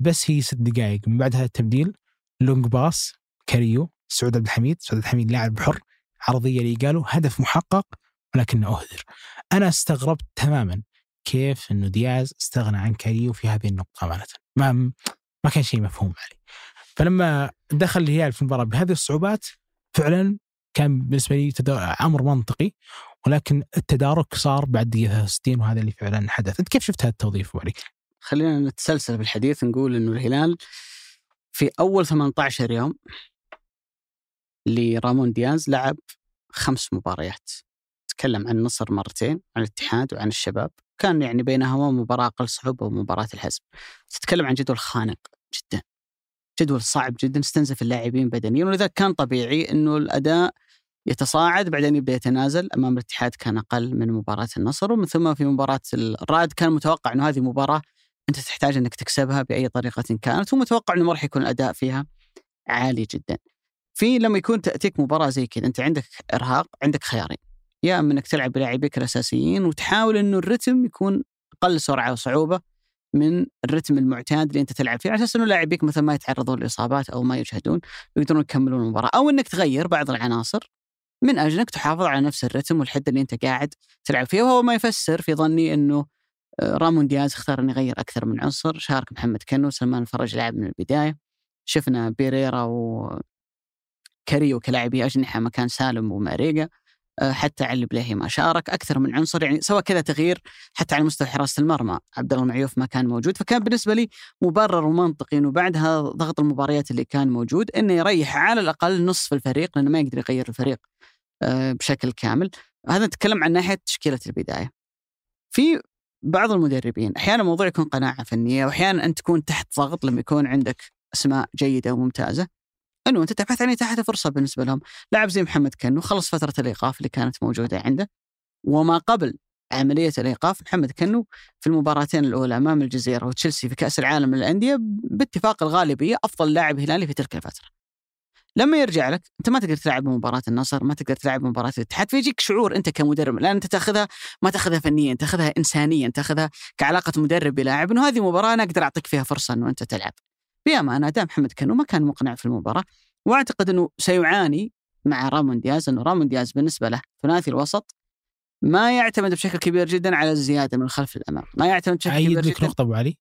بس هي ست دقائق. من بعد هذا التبديل long pass كاريو. سعود عبد الحميد سعود عبد الحميد لاعب حر عرضية اللي قالوا هدف محقق ولكنه أهدر. أنا استغربت تماما كيف إنه دياز استغنى عن كاريو في هذه النقطة امانه ما ما كان شيء مفهوم علي فلما دخل الهلال في المباراة بهذه الصعوبات فعلا كان بالنسبة لي أمر منطقي ولكن التدارك صار بعد دقيقة 60 وهذا اللي فعلا حدث. أنت كيف شفت هذا التوظيف علي؟ خلينا نتسلسل بالحديث نقول إنه الهلال في أول 18 يوم لرامون دياز لعب خمس مباريات. تكلم عن النصر مرتين عن الاتحاد وعن الشباب. كان يعني بينهما مباراة أقل صعوبة ومباراة الحزم. تتكلم عن جدول خانق جدا. جدول صعب جدا استنزف اللاعبين بدنيا. ولذلك كان طبيعي أنه الأداء يتصاعد بعدين يبدأ يتنازل. أمام الاتحاد كان أقل من مباراة النصر ومن ثم في مباراة الرائد كان متوقع إنه هذه مباراة أنت تحتاج إنك تكسبها بأي طريقة كانت ومتوقع إنه ما راح يكون الأداء فيها عالي جدا. في لما يكون تأتيك مباراة زي كذا أنت عندك إرهاق عندك خيارين. يا اما إنك تلعب بلاعبيك الأساسيين وتحاول إنه الرتم يكون أقل سرعة وصعوبة من الرتم المعتاد اللي أنت تلعب فيه على أساس إنه لاعبيك مثلا ما يتعرضون لإصابات أو ما يجهدون ويقدرون يكملون المباراة. أو إنك تغير بعض العناصر من أجل انك تحافظ على نفس الرتم والحدة اللي أنت قاعد تلعب فيها. وهو ما يفسر في ظني إنه آه، رامون دياز اختار إنه يغير أكثر من عنصر شارك محمد كنو سلمان الفرج لعب من البداية شفنا بيريرا وكاريو كلاعبي أجنحة مكان سالم وماريجا آه، حتى علي بليهي ما شارك أكثر من عنصر يعني سوى كذا تغيير حتى على مستوى حراسه المرمى. عبد الله المعيوف ما كان موجود فكان بالنسبة لي مبرر ومنطقي إنه بعدها ضغط المباريات اللي كان موجود إنه يريح على الأقل نصف الفريق لأنه ما يقدر يغير الفريق آه، بشكل كامل. هذا نتكلم عن ناحية تشكيلة البداية. في بعض المدربين أحيانا الموضوع يكون قناعة فنية وأحيانا أنت تكون تحت ضغط لما يكون عندك أسماء جيدة وممتازة. إنه أنت تبحث عن اتاحه فرصة بالنسبة لهم، لاعب زي محمد كنو خلص فترة الإيقاف اللي كانت موجودة عنده وما قبل عملية الإيقاف محمد كنو في المباراتين الأولى أمام الجزيرة وتشيلسي في كأس العالم للأندية باتفاق الغالبية أفضل لاعب هلالي في تلك الفترة. لما يرجع لك أنت ما تقدر تلعب مباراه النصر ما تقدر تلعب مباراه الاتحاد فيجيك شعور أنت كمدرب لأن أنت تاخذها ما تاخذها فنيا تاخذها انسانيا تاخذها كعلاقة مدرب بلاعب إنه هذه مباراة أنا أقدر أعطيك فيها فرصة إنه أنت تلعب بأمانة أداء محمد كنو ما كان مقنع في المباراة وأعتقد إنه سيعاني مع رامون دياز إنه رامون دياز بالنسبة له ثلاثي الوسط ما يعتمد بشكل كبير جدا على الزيادة من الخلف للامام، ما يعتمد بشكل كبير جدا. نقطة أبو علي؟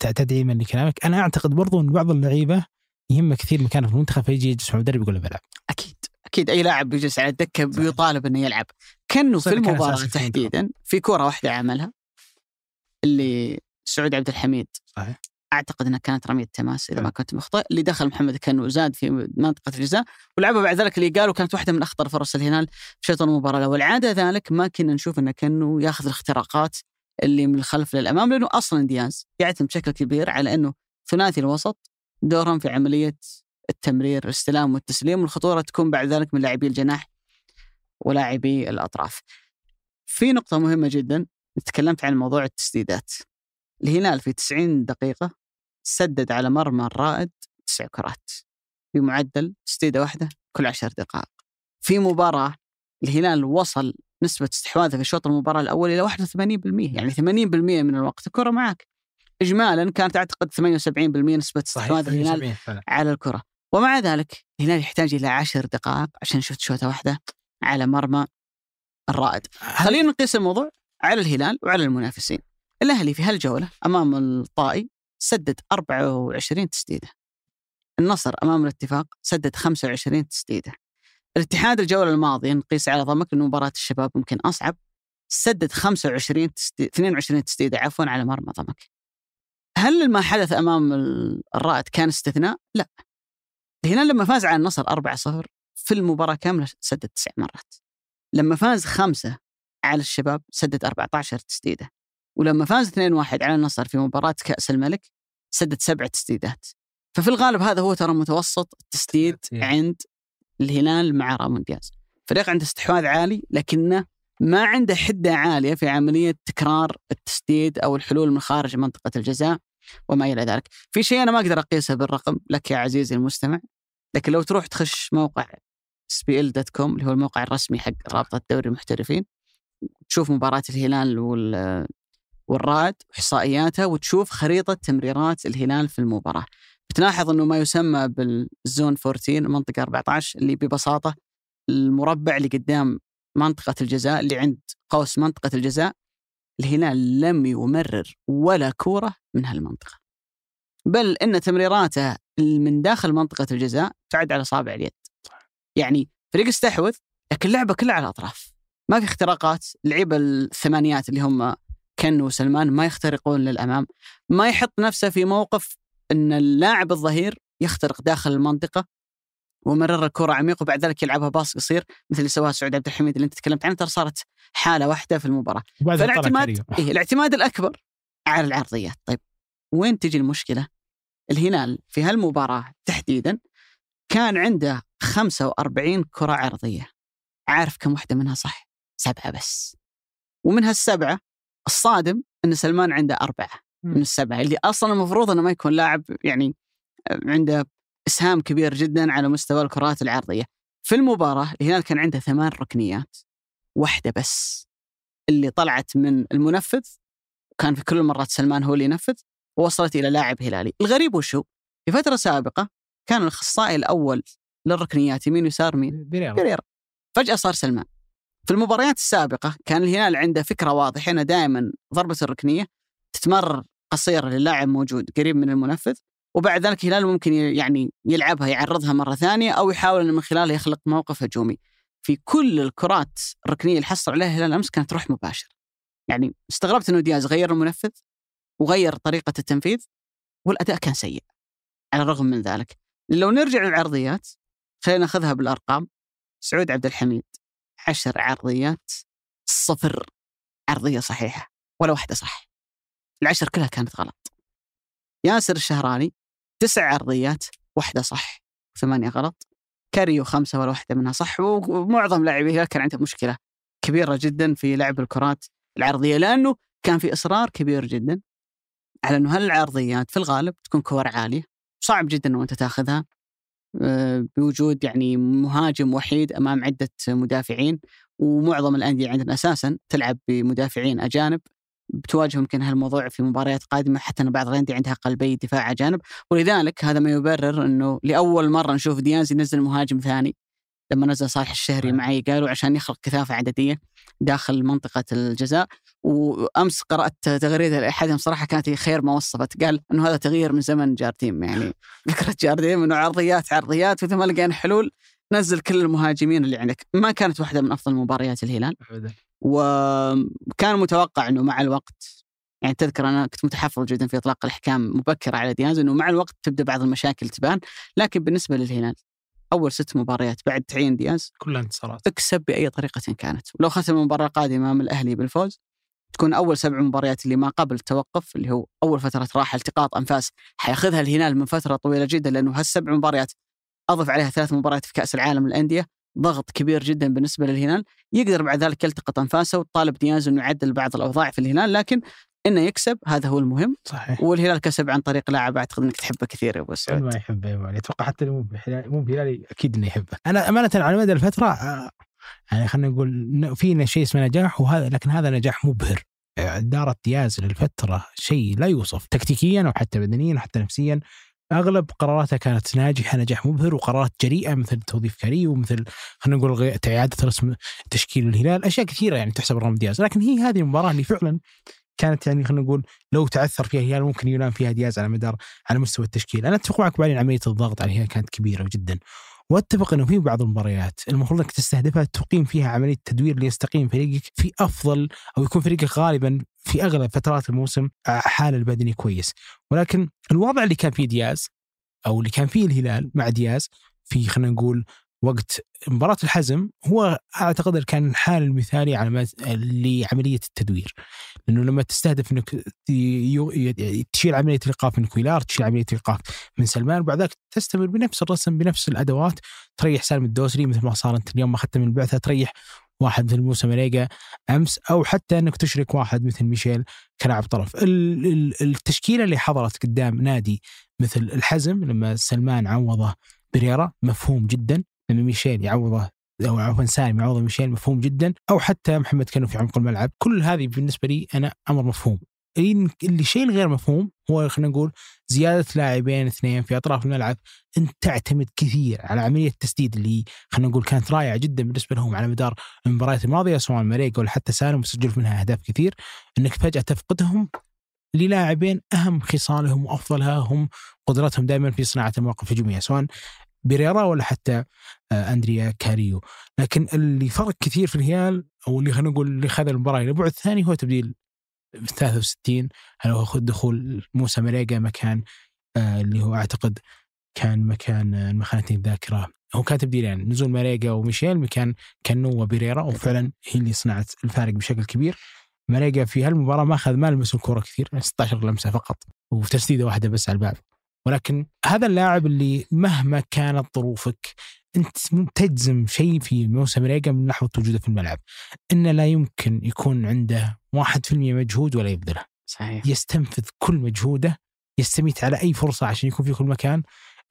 تدعيما لكلامك. أنا أعتقد برضو أن بعض اللعيبة يهمه كثير مكانه في المنتخب فيجي يجلس مع المدرب يقول له بلعب. أكيد أكيد أي لاعب بيجلس على الدكة. بيطالب إنه يلعب. كأنه في المباراة. تحديدا في كوره واحدة عملها اللي سعود عبد الحميد. صحيح. أعتقد إنها كانت رمية تماس إذا ما حلو. كنت مخطئ اللي دخل محمد كانو زاد في منطقة الجزاء ولعبها بعد ذلك اللي قالوا كانت واحدة من أخطر فرص الهلال في شوط المباراة الأول عاده ذلك ما كنا نشوف إنه كأنه ياخذ الاختراقات اللي من الخلف للأمام لأنه أصلا دياز يعتمد بشكل كبير على إنه ثلاثي الوسط دورهم في عملية التمرير الاستلام والتسليم والخطورة تكون بعد ذلك من لاعبي الجناح ولاعبي الأطراف. في نقطة مهمة جدا تكلمت عن موضوع التسديدات. الهلال في 90 دقيقة سدد على مرمى الرائد تسع كرات. بمعدل تسديده واحدة كل عشر دقائق. في مباراة الهلال وصل نسبة استحواذه في شوط المباراة الأول إلى 81% يعني 80% من الوقت. الكرة معك. إجمالا كانت أعتقد 78% نسبة استحواذ الهلال 78 فعلا. على الكرة. ومع ذلك الهلال يحتاج إلى عشر دقائق عشان شفت شوطة واحدة على مرمى الرائد. خلينا نقيس الموضوع على الهلال وعلى المنافسين. الأهلي في هالجولة أمام الطائي سدد 24 تسديدة. النصر أمام الاتفاق سدد 25 تسديدة. الاتحاد الجولة الماضية نقيس على ضمك لأنه مباراة الشباب يمكن أصعب. سدد 25 تسديدة 22 تسديدة عفوا على مرمى ضمك. هل ما حدث أمام ال- الرائد كان استثناء؟ لا. الهلال لما فاز على النصر 4-0 في المباراة كاملة سدد تسع مرات. لما فاز خمسة على الشباب سدد 14 تسديدة. ولما فاز 2-1 على النصر في مباراة كأس الملك سدد سبع تسديدات. ففي الغالب هذا هو ترى متوسط التسديد Yeah. عند الهلال مع رامون دياز. فريق عنده استحواذ عالي لكنه ما عنده حدة عالية في عملية تكرار التسديد أو الحلول من خارج منطقة الجزاء وما إلى ذلك. في شيء أنا ما أقدر أقيسه بالرقم لك يا عزيزي المستمع لكن لو تروح تخش موقع سبيل دوت كوم اللي هو الموقع الرسمي حق رابطة دوري المحترفين تشوف مباراة الهلال وال والرائد واحصائياتها وتشوف خريطة تمريرات الهلال في المباراة. بتلاحظ إنه ما يسمى بالزون 14 المنطقة 14 اللي ببساطة المربع اللي قدام منطقة الجزاء اللي عند قوس منطقة الجزاء الهلال لم يمرر ولا كورة من هالمنطقة. بل إن تمريراته من داخل منطقة الجزاء تعد على اصابع اليد. يعني فريق استحوذ لكن اللعبه كلها على الأطراف. ما في اختراقات، اللعيبه الثمانيات اللي هم كن وسلمان ما يخترقون للأمام، ما يحط نفسه في موقف إن اللاعب الظهير يخترق داخل المنطقة ومرر الكره عميق وبعد ذلك يلعبها باص قصير مثل اللي سواها سعود عبد الحميد اللي أنت تكلمت عنه ترى صارت حالة واحدة في المباراة. فالاعتماد. إيه الاعتماد الأكبر على العرضيات، طيب وين تجي المشكلة؟ الهلال في هالمباراة تحديدا كان عنده 45 كرة عرضية. عارف كم واحدة منها صح؟ سبعة بس. ومن هالسبعه الصادم إن سلمان عنده أربعة من. السبعة اللي أصلا المفروض إنه ما يكون لاعب يعني عنده إسهام كبير جدا على مستوى الكرات العرضية. في المباراة الهلال كان عنده ثمان ركنيات واحدة بس اللي طلعت من المنفذ كان في كل المرات سلمان هو اللي ينفذ ووصلت إلى لاعب هلالي، الغريب وشو؟ في فترة سابقة كان الأخصائي الأول للركنيات يمين ويسار مين؟ بيريرا فجأة صار سلمان في المباريات السابقة كان الهلال عنده فكرة واضحة إنه دائما ضربة الركنية تتمرر قصيره للاعب موجود قريب من المنفذ وبعد ذلك الهلال ممكن يعني يلعبها يعرضها مرة ثانية أو يحاول إنه من خلالها يخلق موقف هجومي. في كل الكرات الركنية اللي حصل عليها الهلال أمس كانت تروح مباشر. يعني استغربت إنه دياز غير المنفذ وغير طريقة التنفيذ والأداء كان سيء. على الرغم من ذلك لو نرجع للعرضيات خلينا ناخذها بالأرقام سعود عبد الحميد عشر عرضيات صفر عرضية صحيحة ولا واحدة صح. العشر كلها كانت غلط. ياسر الشهراني تسع عرضيات واحدة صح وثمانيه غلط. كاريو خمسة ولا واحدة منها صح ومعظم لاعبي الهلال كان عندهم مشكلة كبيرة جدا في لعب الكرات العرضية لأنه كان في إصرار كبير جدا على إنه هالعرضيات في الغالب تكون كور عالية صعب جدا إنه أنت تاخذها بوجود يعني مهاجم وحيد أمام عدة مدافعين ومعظم الأندية عندنا أساسا تلعب بمدافعين أجانب. بتواجه يمكن هالموضوع في مباريات قادمة حتى إن بعض الأندية عندها قلبي دفاع أجانب. ولذلك هذا ما يبرر إنه لأول مرة نشوف دياز ينزل مهاجم ثاني. لما نزل صالح الشهري معي قالوا عشان يخلق كثافة عددية داخل منطقة الجزاء. وأمس قرأت تغريدة لأحدهم صراحة كانت هي خير ما وصفت. قال إنه هذا تغيير من زمن جارديم يعني <laughs> فكرة جارديم إنه عرضيات عرضيات واذا ما لقينا حلول نزل كل المهاجمين اللي عندك. ما كانت واحدة من أفضل مباريات الهلال. وكان متوقع إنه مع الوقت يعني تذكر أنا كنت متحفظ جدا في إطلاق الأحكام مبكرة على دياز إنه مع الوقت تبدأ بعض المشاكل تبان. لكن بالنسبة للهلال أول ست مباريات بعد تعيين دياز كلها انتصارات. اكسب بأي طريقة كانت. ولو ختم المباراة القادمة امام الأهلي بالفوز تكون أول سبع مباريات اللي ما قبل التوقف اللي هو أول فترة راحه التقاط أنفاس حياخذها الهلال من فترة طويلة جدا لأنه هالسبع مباريات أضف عليها ثلاث مباريات في كأس العالم للأندية ضغط كبير جدا بالنسبة للهلال. يقدر بعد ذلك يلتقط أنفاسه وطالب دياز إنه يعدل بعض الأوضاع في الهلال لكن إنه يكسب هذا هو المهم. صحيح. والهلال كسب عن طريق لاعب أعتقد إنك تحبه كثير يا أبو سعود ما يحبه يا أتوقع حتى اللي مو بهلالي مو بهلالي أكيد إنه يحبه. أنا أمانة على مدى الفترة آه، يعني خلينا نقول في شيء اسمه نجاح وهذا لكن هذا نجاح مبهر. إدارة دياز للفترة شيء لا يوصف تكتيكيا أو حتى بدنيا أو حتى نفسيا. أغلب قراراتها كانت ناجحة نجاح مبهر وقرارات جريئة مثل توظيف كاريو ومثل خلينا نقول إعادة رسم تشكيل الهلال. أشياء كثيرة يعني تحسب رغم دياز. لكن هي هذه المباراة اللي فعلا كانت يعني خلينا نقول لو تعثر فيها الهلال ممكن ينام فيها دياز على مدار على مستوى التشكيل. أنا أتفق معك بعدين عملية الضغط على الهلال كانت كبيرة جدا. واتفق إنه في بعض المباريات المفروض إنك تستهدفها تقيم فيها عملية تدوير ليستقيم فريقك في أفضل أو يكون فريقك غالبا في أغلب فترات الموسم حال البدني كويس. ولكن الوضع اللي كان فيه دياز أو اللي كان فيه الهلال مع دياز في خلينا نقول وقت مباراة الحزم هو أعتقد كان الحال المثالي على لعملية التدوير. لأنه لما تستهدف إنك تشيل عملية الإيقاف من كويلار تشيل عملية الإيقاف من سلمان وبعد ذلك تستمر بنفس الرسم بنفس الأدوات. تريح سالم الدوسري مثل ما صار أنت اليوم أخذت من البعثة تريح واحد مثل موسى مريقا أمس أو حتى إنك تشرك واحد مثل ميشيل كلاعب طرف. ال- ال- التشكيلة اللي حضرت قدام نادي مثل الحزم لما سلمان عوضه بريرا مفهوم جدا. لما ميشيل يعوضه أو عفوا سالم يعوضه ميشيل مفهوم جدا أو حتى محمد كانوا في عمق الملعب. كل هذه بالنسبة لي أنا أمر مفهوم. الشيء الغير مفهوم هو خلينا نقول زيادة لاعبين اثنين في أطراف الملعب. انت تعتمد كثير على عملية التسديد اللي خلينا نقول كانت رائعة جدا بالنسبة لهم على مدار المباريات الماضية سواء مريق ولا حتى سالم وسجلوا منها أهداف كثير. إنك فجأة تفقدهم للاعبين أهم خصالهم وافضلها هم قدرتهم دائما في صناعة المواقف الهجومية سواء بيريرا ولا حتى آه، أندريا كاريو. لكن اللي فرق كثير في الهلال أو اللي خلينا نقول اللي خذ المباراة إلى بعد ثاني هو تبديل في 63 هل هو دخول موسى مريقا مكان آه، اللي هو أعتقد كان مكان آه، ما خانتني الذاكرة. هو كان تبديل يعني نزول مريقا وميشيل مكان كانو وبيريرا وفعلا هي اللي صنعت الفارق بشكل كبير. مريقا في هالمباراة ما اخذ ما لمس الكرة كثير 16 لمسة فقط وتسديده واحدة بس على الباب. ولكن هذا اللاعب اللي مهما كانت ظروفك أنت تجزم شيء في موسى مريقا من ناحية وجوده في الملعب. انه لا يمكن يكون عنده 1% مجهود ولا يبذله. صحيح. يستنفذ كل مجهوده يستميت على أي فرصة عشان يكون في كل مكان.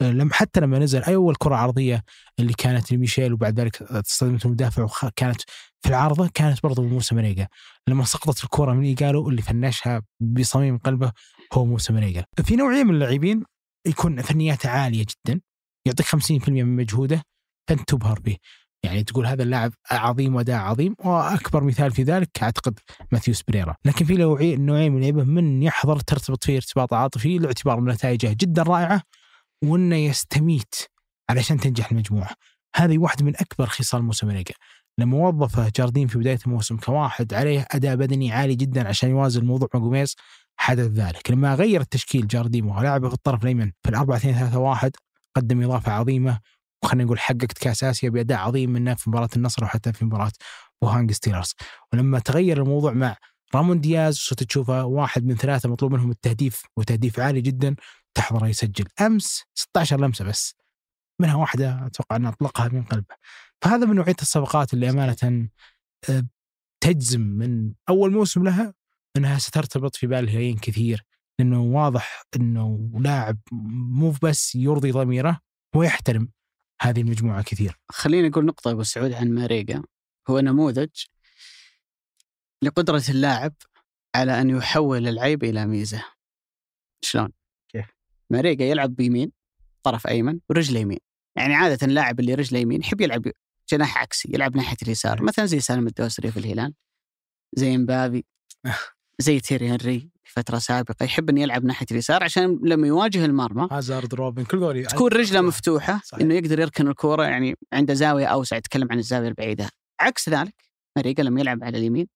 لم حتى لما نزل أي أول كرة عرضية اللي كانت لميشيل وبعد ذلك تصدمت المدافع وكانت في العارضة كانت برضو موسى مريقا لما سقطت الكرة من قالوا اللي فنشها بصميم قلبه هو موسى مريقا في نوعيه من اللاعبين يكون فنياته عالية جدا يعطيك 50% من مجهوده فانت تبهر به يعني تقول هذا اللاعب عظيم وأداء عظيم وأكبر مثال في ذلك أعتقد ماثيوس بريرا، لكن في نوعي- نوعين من اللعيبة من يحضر ترتبط فيه ارتباط عاطفي لاعتبار نتائجه جدا رائعة وإنه يستميت علشان تنجح المجموعة. هذه واحدة من أكبر خصال موسى ماريجا. لما وظفه جاردين في بداية الموسم كواحد عليه أداء بدني عالي جدا عشان يوازن الموضوع مع حدث ذلك، لما غير التشكيل جاردين ولعبه في الطرف الأيمن في الأربعة 2 3 1 قدم إضافة عظيمة وخلينا نقول حققت كأس آسيا بأداء عظيم منه في مباراة النصر وحتى في مباراة بوهانج ستيلرز. ولما تغير الموضوع مع رامون دياز صرت تشوفه واحد من ثلاثة مطلوب منهم التهديف وتهديف عالي جدا تحضره يسجل. أمس 16 لمسة بس منها واحدة أتوقع انه أطلقها من قلبه. فهذا من نوعية الصفقات اللي أمانة آه، تجزم من أول موسم لها إنها سترتبط في بال الهلاليين كثير لأنه واضح إنه لاعب مو بس يرضي ضميره ويحترم هذه المجموعة كثير. خليني أقول نقطة أبو سعود عن ماريجا. هو نموذج لقدرة اللاعب على أن يحول العيب إلى ميزة. شلون؟ كيف؟ ماريجا يلعب بيمين طرف أيمن ورجله يمين. يعني عادة اللاعب اللي رجله يمين يحب يلعب جناح عكسي يلعب ناحية اليسار. مثلا زي سالم الدوسري في الهلال زي مبابي. زي تيري هنري في فترة سابقة يحب إنه يلعب ناحية اليسار عشان لما يواجه المرمى هازارد روبن كل ذولي تكون رجله مفتوحة صحيح. إنه يقدر يركن الكورة يعني عنده زاوية أوسع يتكلم عن الزاوية البعيدة عكس ذلك ماريجا لما يلعب على اليمين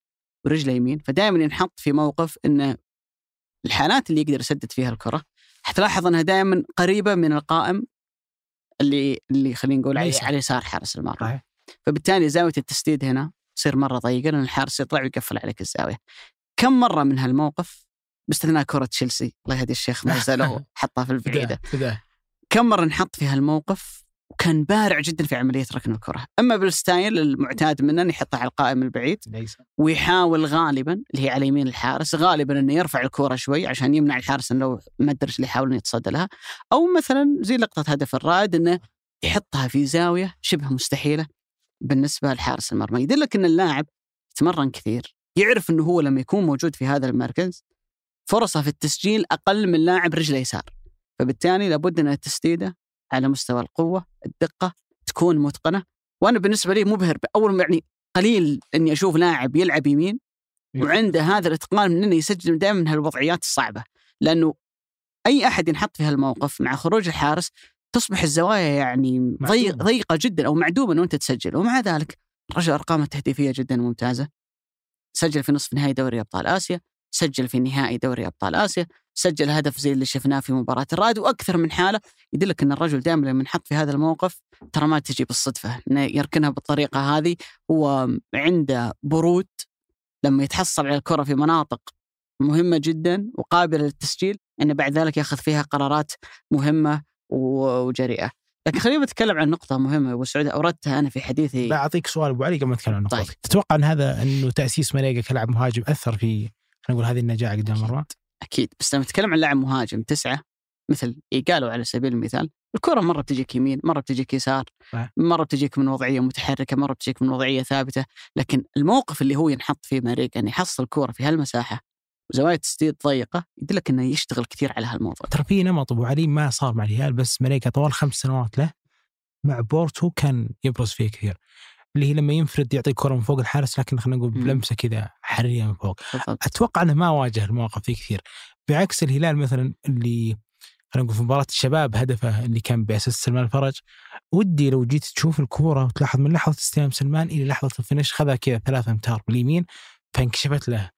ورجله يمين فدائما ينحط في موقف إنه الحالات اللي يقدر يسدد فيها الكرة حتلاحظ إنها دائما قريبة من القائم اللي اللي خلينا نقول يسار. على يسار حارس المرمى صحيح. فبالتالي زاوية التسديد هنا تصير مرة ضيقة لأن الحارس يطلع ويقفل عليك الزاوية كم مرة من هالموقف باستثناء كرة تشيلسي؟ الله يهدي الشيخ ما زالوا <laughs> حطها في بدأ كم مرة نحط في هالموقف وكان بارع جدا في عملية ركن الكرة، أما بالستايل المعتاد منه يحطها على القائم البعيد ليس. ويحاول غالبا اللي هي على يمين الحارس غالبا إنه يرفع الكرة شوي عشان يمنع الحارس إنه لو ما أدري اللي يحاول إنه يتصدى لها، أو مثلا زي لقطة هدف الرائد إنه يحطها في زاوية شبه مستحيلة بالنسبة لحارس المرمى، يدلك إن اللاعب يتمرن كثير، يعرف إنه هو لما يكون موجود في هذا المركز فرصة في التسجيل أقل من لاعب رجله يسار. فبالتالي لابد إن التسديدة على مستوى القوة، الدقة تكون متقنة، وأنا بالنسبة لي مبهر اول يعني قليل إني أشوف لاعب يلعب يمين وعنده هذا الإتقان من إنه يسجل دائما من هالوضعيات الصعبة، لأنه أي أحد ينحط في هالموقف مع خروج الحارس تصبح الزوايا يعني ضيق. ضيقة جدا أو معدومة إنه أنت تسجل، ومع ذلك الرجل ارقامه التهديفية جدا ممتازة. سجل في نصف نهائي دوري أبطال آسيا، سجل في نهائي دوري أبطال آسيا، سجل هدف زي اللي شفناه في مباراة الرائد وأكثر من حالة يدلك إن الرجل دائما لما ينحط في هذا الموقف ترى ما تجي بالصدفة، إنه يركنها بالطريقة هذه هو عنده برود لما يتحصل على الكرة في مناطق مهمة جدا وقابلة للتسجيل إنه بعد ذلك يأخذ فيها قرارات مهمة وجريئة. لكن خلينا نتكلم عن نقطة مهمة يا أبو سعود أوردتها أنا في حديثي لا أعطيك سؤال أبو علي قبل ما نتكلم عن طيب. نقطتك تتوقع إن هذا إنه تأسيس ماريجا كلاعب مهاجم أثر في خلينا نقول هذه النجاعه قدام المرمى؟ أكيد بس لما نتكلم عن لاعب مهاجم تسعة مثل قالوا على سبيل المثال الكرة مرة بتجيك يمين مرة بتجيك يسار. مرة بتجيك من وضعية متحركة مرة بتجيك من وضعية ثابتة لكن الموقف اللي هو ينحط فيه ماريكا إنه يحصل كورة في هالمساحة وزوايا تسديد ضيقة يدلك إنه يشتغل كثير على هالموضوع. ترى في نمط أبو علي ما صار مع الهلال بس ماريجا طوال خمس سنوات له مع بورتو كان يبرز فيه كثير. اللي هي لما ينفرد يعطي كرة من فوق الحارس لكن خلينا نقول. بلمسة كذا حرية من فوق. بالضبط. أتوقع أنه ما واجه المواقف ذي كثير. بعكس الهلال مثلا اللي خلينا نقول في مباراة الشباب هدفه اللي كان ب assist سلمان الفرج ودي لو جيت تشوف الكورة وتلاحظ من لحظة استلام سلمان إلى لحظة ال finish خذها كذا ثلاثة أمتار باليمين فانكشفت له.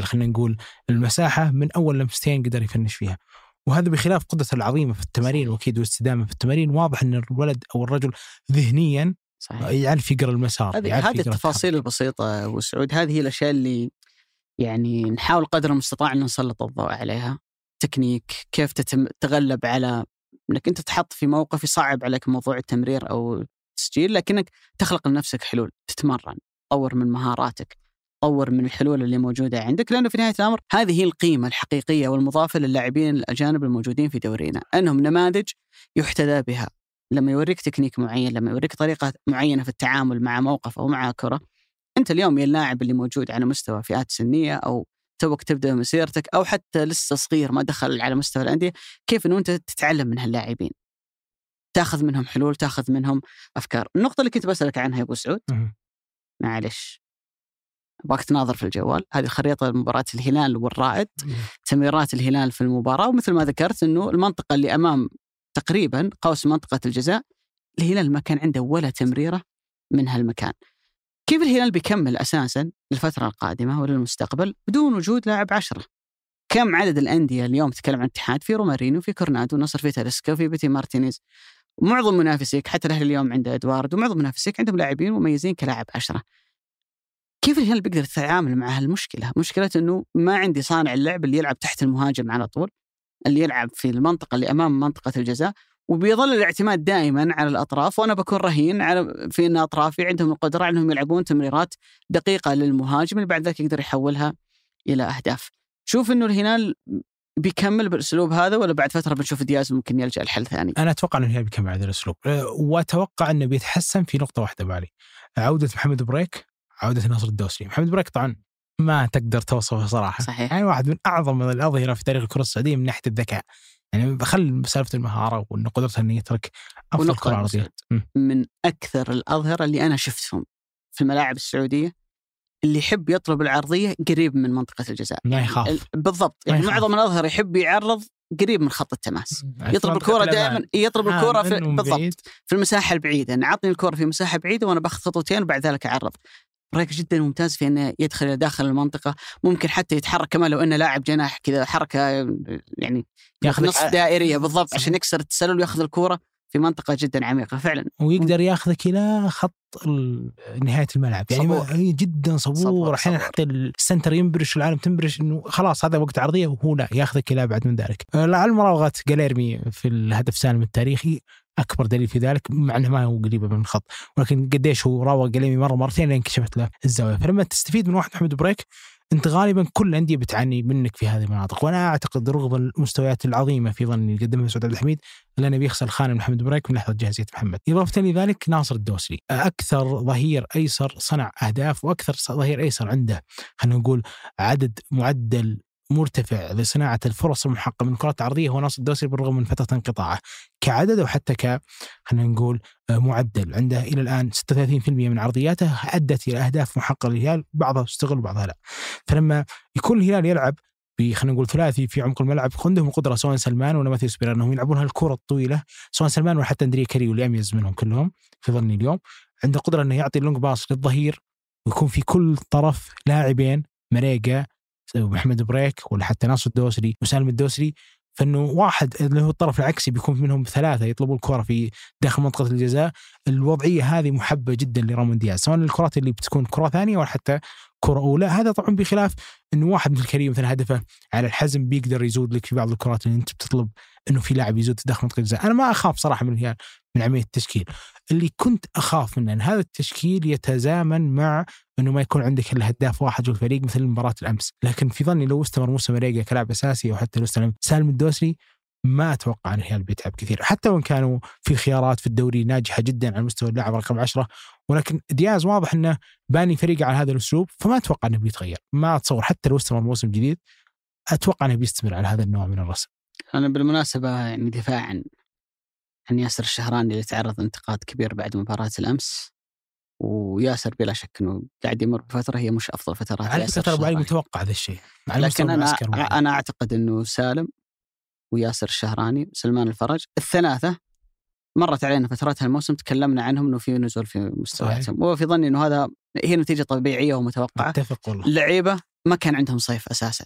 خلينا نقول المساحة من أول لمستين قدر يفنش فيها. وهذا بخلاف قدرته العظيمة في التمارين وأكيد والاستدامه في التمارين. واضح إن الولد أو الرجل ذهنيا صحيح. يعرف يقرأ المسار هذه هذه التفاصيل البسيطة أبو سعود. هذه هي الأشياء اللي يعني نحاول قدر المستطاع إن نسلط الضوء عليها. تكنيك كيف تتم تتغلب على إنك أنت تحط في موقف يصعب عليك موضوع التمرير أو التسجيل لكنك تخلق لنفسك حلول تتمرن تطور من مهاراتك. تطور من الحلول اللي موجودة عندك لأنه في نهاية الأمر هذه هي القيمة الحقيقية والمضافة للاعبين الأجانب الموجودين في دورينا. أنهم نماذج يحتذى بها. لما يوريك تكنيك معين لما يوريك طريقة معينة في التعامل مع موقف أو مع كرة أنت اليوم يا اللاعب اللي موجود على مستوى فئات سنية أو توك تبدأ مسيرتك أو حتى لسه صغير ما دخل على مستوى الأندية كيف إنه أنت تتعلم من هاللاعبين؟ تاخذ منهم حلول تاخذ منهم أفكار. النقطة اللي كنت بسألك عنها يا أبو سعود. معلش. ابغاك تناظر في الجوال. هذه خريطة مباراه الهلال والرائد تمريرات الهلال في المباراة. ومثل ما ذكرت إنه المنطقة اللي أمام تقريبا قوس منطقة الجزاء الهلال ما كان عنده ولا تمريرة من هالمكان. كيف الهلال بيكمل أساسا للفترة القادمة وللمستقبل؟ بدون وجود لاعب عشرة. كم عدد الأندية اليوم تتكلم عن الاتحاد في رومارينو في كورونادو نصر في تاليسكا في بيتي مارتينيز. معظم منافسيك حتى الأهلي اليوم عنده ادوارد ومعظم منافسيك عندهم لاعبين مميزين كلاعب عشرة. كيف الهلال بيقدر يتعامل مع هالمشكلة؟ مشكلة إنه ما عندي صانع اللعب اللي يلعب تحت المهاجم على طول اللي يلعب في المنطقة اللي أمام منطقة الجزاء وبيظل الاعتماد دائما على الأطراف وأنا بكون رهين على في إن اطرافي عندهم القدرة إنهم يلعبون تمريرات دقيقة للمهاجم اللي بعد ذلك يقدر يحولها إلى أهداف. شوف إنه الهلال بيكمل بالاسلوب هذا ولا بعد فترة بنشوف دياز ممكن يلجأ لحل ثاني؟ أنا أتوقع إنه الهلال بيكمل على هذا الأسلوب أه، وأتوقع إنه بيتحسن في نقطة واحدة بالي عودة محمد بريك عودة ناصر الدوسري. محمد بريك طبعا ما تقدر توصفه صراحة. صحيح. يعني واحد من أعظم الأظهرة في تاريخ الكرة السعودية من ناحية الذكاء. يعني خل سالفة المهارة وانه قدرته إنه يترك أفضل كره عرضيه. من أكثر الأظهرة اللي أنا شفتهم في الملاعب السعودية اللي يحب يطلب العرضية قريب من منطقة الجزاء. ما يخاف. ال- بالضبط. يعني. معظم الأظهرة يحب يعرض قريب من خط التماس. يعني يطلب الكرة دائما يطلب الكرة في بالضبط. في المساحة البعيدة. يعني الكرة في مساحة بعيدة وأنا باخذ خطوتين وبعد ذلك أعرض. بريك جدا ممتاز في إنه يدخل داخل المنطقة ممكن حتى يتحرك كمان لو إنه لاعب جناح كذا حركة يعني ياخذ نص دائرية بالضبط عشان يكسر التسلل وياخذ الكرة في منطقة جدا عميقة فعلا. ويقدر ياخذك إلى خط نهاية الملعب. يعني صبور. جدا صبور, أحيانا. حتى ال center ينبرش والعالم تنبرش إنه خلاص هذا وقت عرضية وهو لا ياخذك إلى أبعد من ذلك. على مراوغه جاليرمي في الهدف سالم التاريخي. أكبر دليل في ذلك مع إنه ما هو قريبة من الخط ولكن قديش هو راوغ جاليرمي مرة مرتين لين كشفت له الزاوية. فلما تستفيد من واحد محمد بريك أنت غالبا كل الأندية بتعاني منك في هذه المناطق. وأنا أعتقد رغم المستويات العظيمة في ظني اللي قدمها سعود عبد الحميد الا انه بيخسر خانة محمد بريك من لحظة جاهزية محمد. إضافة لذلك ناصر الدوسري. أكثر ظهير أيسر صنع أهداف وأكثر ظهير أيسر عنده خلينا نقول عدد معدل مرتفع لصناعه الفرص المحققة من الكرات العرضيه هو ناصر الدوسري بالرغم من فترة انقطاعه كعدد وحتى ك خلينا نقول آه، معدل عنده إلى الآن 36% من عرضياته أدت إلى أهداف محققة للهلال بعضها تستغل وبعضها لا. فلما يكون الهلال يلعب خلينا نقول ثلاثي في عمق الملعب عندهم القدره سواء سلمان ولا ماثيوس بيريرا أنهم يلعبون هالكرة الطويلة سواء سلمان ولا حتى أندريه كاريلو اللي أميز منهم كلهم في ظني اليوم عنده قدرة إنه يعطي ال long pass للظهير ويكون في كل طرف لاعبين مريقا محمد بريك ولا حتى ناصر الدوسري وسالم الدوسري فإنه واحد اللي هو الطرف العكسي بيكون منهم ثلاثة يطلبوا الكره في داخل منطقة الجزاء. الوضعية هذه محبة جدا لرامون دياز سواء الكرات اللي بتكون كرة ثانية ولا حتى كرة أولى. هذا طبعا بخلاف انه واحد مثل كريم مثلا هدفه على الحزم بيقدر يزود لك في بعض الكرات اللي أنت بتطلب إنه في لاعب يزود داخل منطقة الجزاء. أنا ما أخاف صراحة من من عملية التشكيل. اللي كنت أخاف منه إن هذا التشكيل يتزامن مع إنه ما يكون عندك إلا هداف واحد في الفريق مثل مباراه الأمس. لكن في ظني لو استمر موسى مريقا كلاعب أساسي أو حتى لو استلم سالم الدوسري ما أتوقع إن الهلال بيتعب كثير حتى وإن كانوا في خيارات في الدوري ناجحة جدا على مستوى اللاعب رقم 10 ولكن دياز واضح إنه باني فريقه على هذا الأسلوب فما أتوقع إنه بيتغير ما أتصور حتى لو استمر موسم جديد أتوقع إنه بيستمر على هذا النوع من الرسم أنا بالمناسبة يعني دفاعا عن ياسر الشهراني اللي تعرض انتقاد كبير بعد مباراة الأمس وياسر بلا شك إنه قاعد يمر بفترة هي مش أفضل فترات على فكرة ترى. متوقع هذا الشيء لكن أنا. أنا أعتقد إنه سالم وياسر الشهراني سلمان الفرج. الثلاثة مرت علينا فترات هالموسم تكلمنا عنهم إنه في نزول في مستوياتهم. وفي ظني إنه هذا هي نتيجة طبيعية ومتوقعة. أتفق والله. اللعيبه ما كان عندهم صيف أساسا.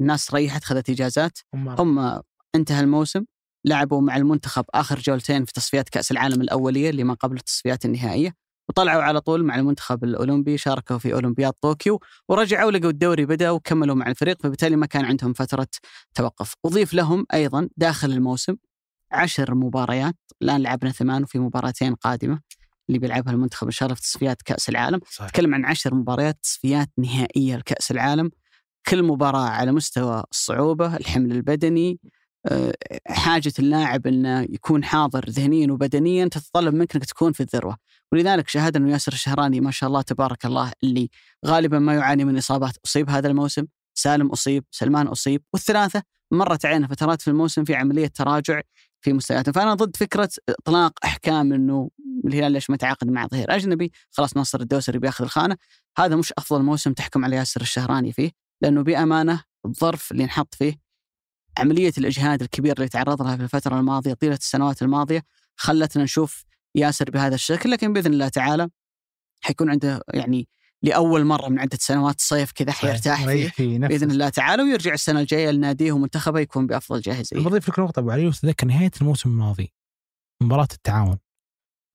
الناس ريحت خذت إجازات. هم انتهى الموسم لعبوا مع المنتخب آخر جولتين في تصفيات كأس العالم الأولية اللي ما قبل التصفيات النهائية. وطلعوا على طول مع المنتخب الأولمبي شاركوا في أولمبياد طوكيو ورجعوا لقوا الدوري بدأ وكملوا مع الفريق فبالتالي ما كان عندهم فترة توقف. أضيف لهم أيضا داخل الموسم عشر مباريات الآن لعبنا ثمان وفي مباراتين قادمة اللي بيلعبها المنتخب ان شاء الله في تصفيات كأس العالم. صحيح. نتكلم عن عشر مباريات تصفيات نهائية لكأس العالم. كل مباراة على مستوى الصعوبه الحمل البدني حاجة اللاعب إنه يكون حاضر ذهنيا وبدنيا تتطلب منك إنك تكون في الذروة. ولذلك شاهدنا إنه ياسر الشهراني ما شاء الله تبارك الله اللي غالبا ما يعاني من إصابات أصيب هذا الموسم. سالم أصيب سلمان أصيب والثلاثة مرت علينا فترات في الموسم في عملية تراجع في مستوياته فأنا ضد فكرة إطلاق أحكام إنه الهلال ليش ما تعاقد مع ظهير أجنبي؟ خلاص ناصر الدوسري بياخذ الخانة. هذا مش أفضل موسم تحكم على ياسر الشهراني فيه لأنه بأمانة الظرف اللي انحط فيه عملية الإجهاد الكبير اللي تعرض لها في الفترة الماضية طيلة السنوات الماضية خلتنا نشوف ياسر بهذا الشكل لكن بإذن الله تعالى حيكون عنده يعني لأول مرة من عدة سنوات صيف كذا حيرتاح فيه. فيه بإذن الله تعالى ويرجع السنة الجاية لناديه ومنتخبه يكون بأفضل جاهزية. بضيف لك نقطة أبو علي وتذكر نهاية الموسم الماضي مباراة التعاون.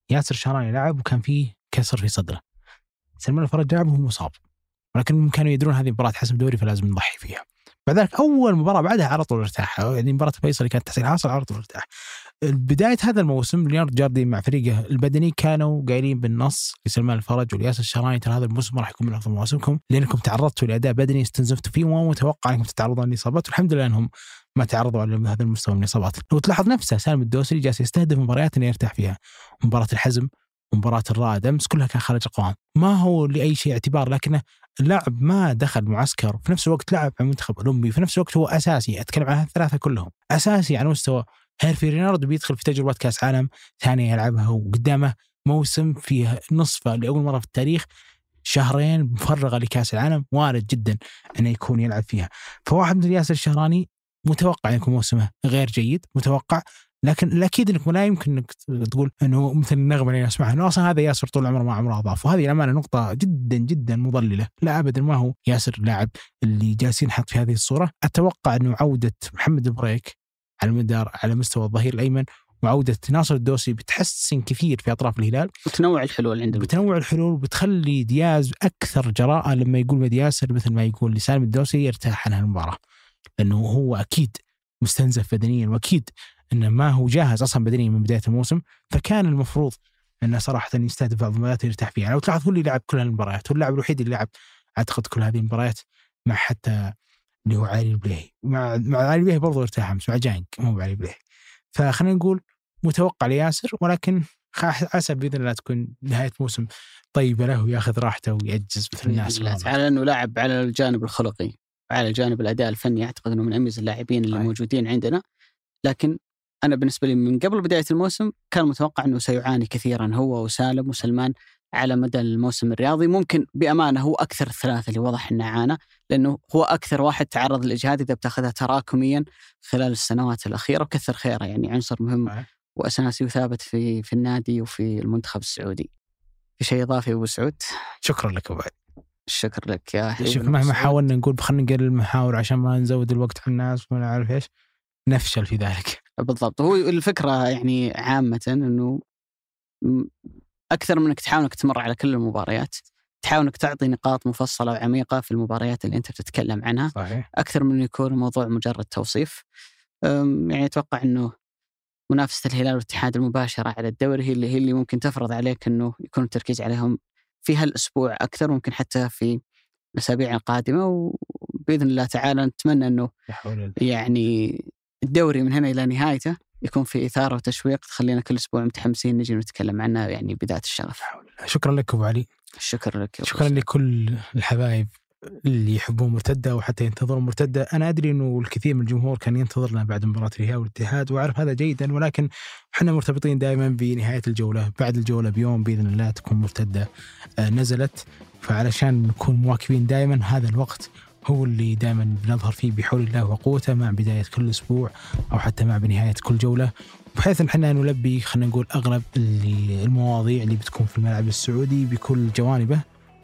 ياسر الشهراني لعب وكان فيه كسر في صدره. سلمان الفرج لعب وهو مصاب ولكن كانوا يدرون هذه مباراة حسم دوري فلازم نضحي فيها. بعد ذلك أول مباراة بعدها على طول ارتاح. يعني مباراة فيصل كانت تحصيل حاصل على طول ارتاح. بداية هذا الموسم ليوناردو جاردي مع فريقه البدني كانوا قايلين بالنص لسلمان الفرج والياسر الشهراني ترى هذا الموسم راح يكون من أفضل مواسمكم. لانكم تعرضتوا لأداء بدني استنزفتوا فيه وما متوقع أنكم تتعرضون لإصابات. والحمد لله إنهم ما تعرضوا على هذا المستوى من الإصابات. لو تلاحظ نفسه سالم الدوسري جالس يستهدف مباريات إنه يرتاح فيها. مباراة الحزم ومباراة الرائد أمس كلها كان خارج القوام. ما هو لأي شيء اعتبار لكنه اللاعب ما دخل معسكر في نفس الوقت لعب مع المنتخب الأولمبي في نفس الوقت هو أساسي أتكلم عن الثلاثة كلهم. أساسي على مستوى هيرفي رينارد بيدخل في تجربة كأس عالم ثانية يلعبها وقدامه موسم فيه نصفه لأول مرة في التاريخ شهرين مفرغة لكأس العالم وارد جدا إنه يكون يلعب فيها. فواحد مثل ياسر الشهراني متوقع يكون موسمه غير جيد متوقع لكن الأكيد إنك لا يمكن إنك تقول إنه مثل النغمة اللي نسمعها إنه أصلا هذا ياسر طول عمره ما عمره اضاف وهذه الأمانة نقطة جدا جدا مضللة. لا ابدا ما هو ياسر لاعب اللي جالس ينحط في هذه الصورة. أتوقع إنه عودة محمد بريك على المدار على مستوى الظهير الأيمن وعودة ناصر الدوسي بتحسن كثير في أطراف الهلال. وتنوع الحلول عند المدرب. بتنوع الحلول وبتخلي دياز أكثر جراءة لما يقول ياسر مثل ما يقول لسالم الدوسي يرتاح عن المباراة. لأنه هو أكيد مستنزف بدنيا وأكيد إنه ما هو جاهز أصلا بدنيا من بداية الموسم فكان المفروض إنه صراحة يستهدف بعض المباريات يرتاح فيها. لو تلاحظ هو اللي لعب كل المباريات هو اللاعب الوحيد اللي لعب أعتقد كل هذه المباريات مع حتى اللي هو علي البليهي. مع مع علي البليهي برضه ارتاح أمس مع جانج مو بعلي البليهي. فخلينا نقول متوقع لياسر ولكن عسى بإذن الله تكون نهاية موسم طيبة له ويأخذ راحته ويعجز مثل الناس. على إنه لاعب على الجانب الخلقي على جانب الأداء الفني أعتقد إنه من أميز اللاعبين اللي. موجودين عندنا. لكن أنا بالنسبة لي من قبل بداية الموسم كان متوقع إنه سيعاني كثيرا هو وسالم وسلمان على مدى الموسم الرياضي ممكن بأمانة هو أكثر الثلاثة اللي وضح إنه عانى لأنه هو أكثر واحد تعرض للإجهاد إذا بتاخذها تراكميا خلال السنوات الأخيرة وكثر خيره يعني عنصر مهم. وأساسي وثابت في في النادي وفي المنتخب السعودي. في شيء إضافي أبو سعود؟ شكرا لك أبو علي الشكر لك يا حبيبي شوف مهما. حاولنا نقول خلينا نقلل المحاور عشان ما نزود الوقت على الناس ولا عارف إيش نفشل في ذلك. بالضبط. هو الفكرة يعني عامة إنه أكثر من إنك تحاول إنك تمر على كل المباريات تحاول إنك تعطي نقاط مفصلة وعميقة في المباريات اللي أنت بتتكلم عنها صحيح. أكثر من يكون الموضوع مجرد توصيف. يعني أتوقع إنه منافسة الهلال والاتحاد المباشرة على الدوري هي اللي هي اللي ممكن تفرض عليك إنه يكون التركيز عليهم في هالأسبوع أكثر ممكن حتى في الأسابيع القادمة. وبإذن الله تعالى نتمنى إنه يعني الدوري من هنا إلى نهايته يكون في إثارة وتشويق تخلينا كل أسبوع متحمسين نجي نتكلم عنه يعني بدايه الشغف. شكرا لك أبو علي الشكر لك شكرا. لكل الحبايب اللي يحبون مرتدة وحتى ينتظرون مرتدة، أنا أدري إنه الكثير من الجمهور كان ينتظرنا بعد مباراة الهلال والاتحاد وأعرف هذا جيدا ولكن إحنا مرتبطين دائما بنهاية الجولة، بعد الجولة بيوم بإذن الله تكون مرتدة آه، نزلت فعلشان نكون مواكبين دائما هذا الوقت هو اللي دائما بنظهر فيه بحول الله وقوته مع بداية كل أسبوع أو حتى مع بنهاية كل جولة. بحيث ان إحنا نلبي خلينا نقول أغلب اللي المواضيع اللي بتكون في الملعب السعودي بكل جوانبه.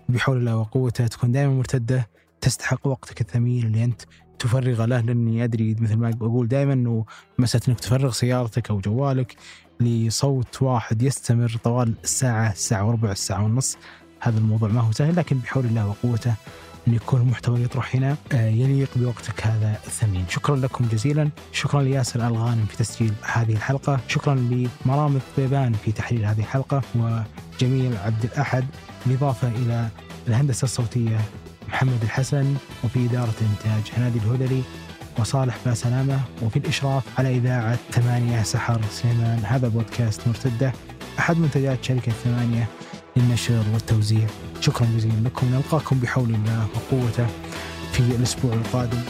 بحول الله وقوته تكون دائما مرتدة تستحق وقتك الثمين اللي أنت تفرغ له لأني أدري مثل ما أقول دائما إنه مساله إنك تفرغ سيارتك أو جوالك لصوت واحد يستمر طوال الساعة الساعة وربع الساعة ونص. هذا الموضوع ما هو سهل لكن بحول الله وقوته أن يكون المحتوى اللي يطرح هنا آه، يليق بوقتك هذا الثمين. شكرا لكم جزيلا. شكرا لياسر الغانم في تسجيل هذه الحلقة. شكرا لمرام الطيبان في تحرير هذه الحلقة. وجميل عبد الأحد بالإضافة إلى الهندسة الصوتية محمد الحسن وفي إدارة إنتاج هنادي الهذلي وصالح باسلامه وفي الإشراف على إذاعة ثمانية سحر سليمان هذا بودكاست مرتدة. أحد منتجات شركة ثمانية. للنشر والتوزيع. شكرا جزيلا لكم. نلقاكم بحول الله وقوته في الأسبوع القادم.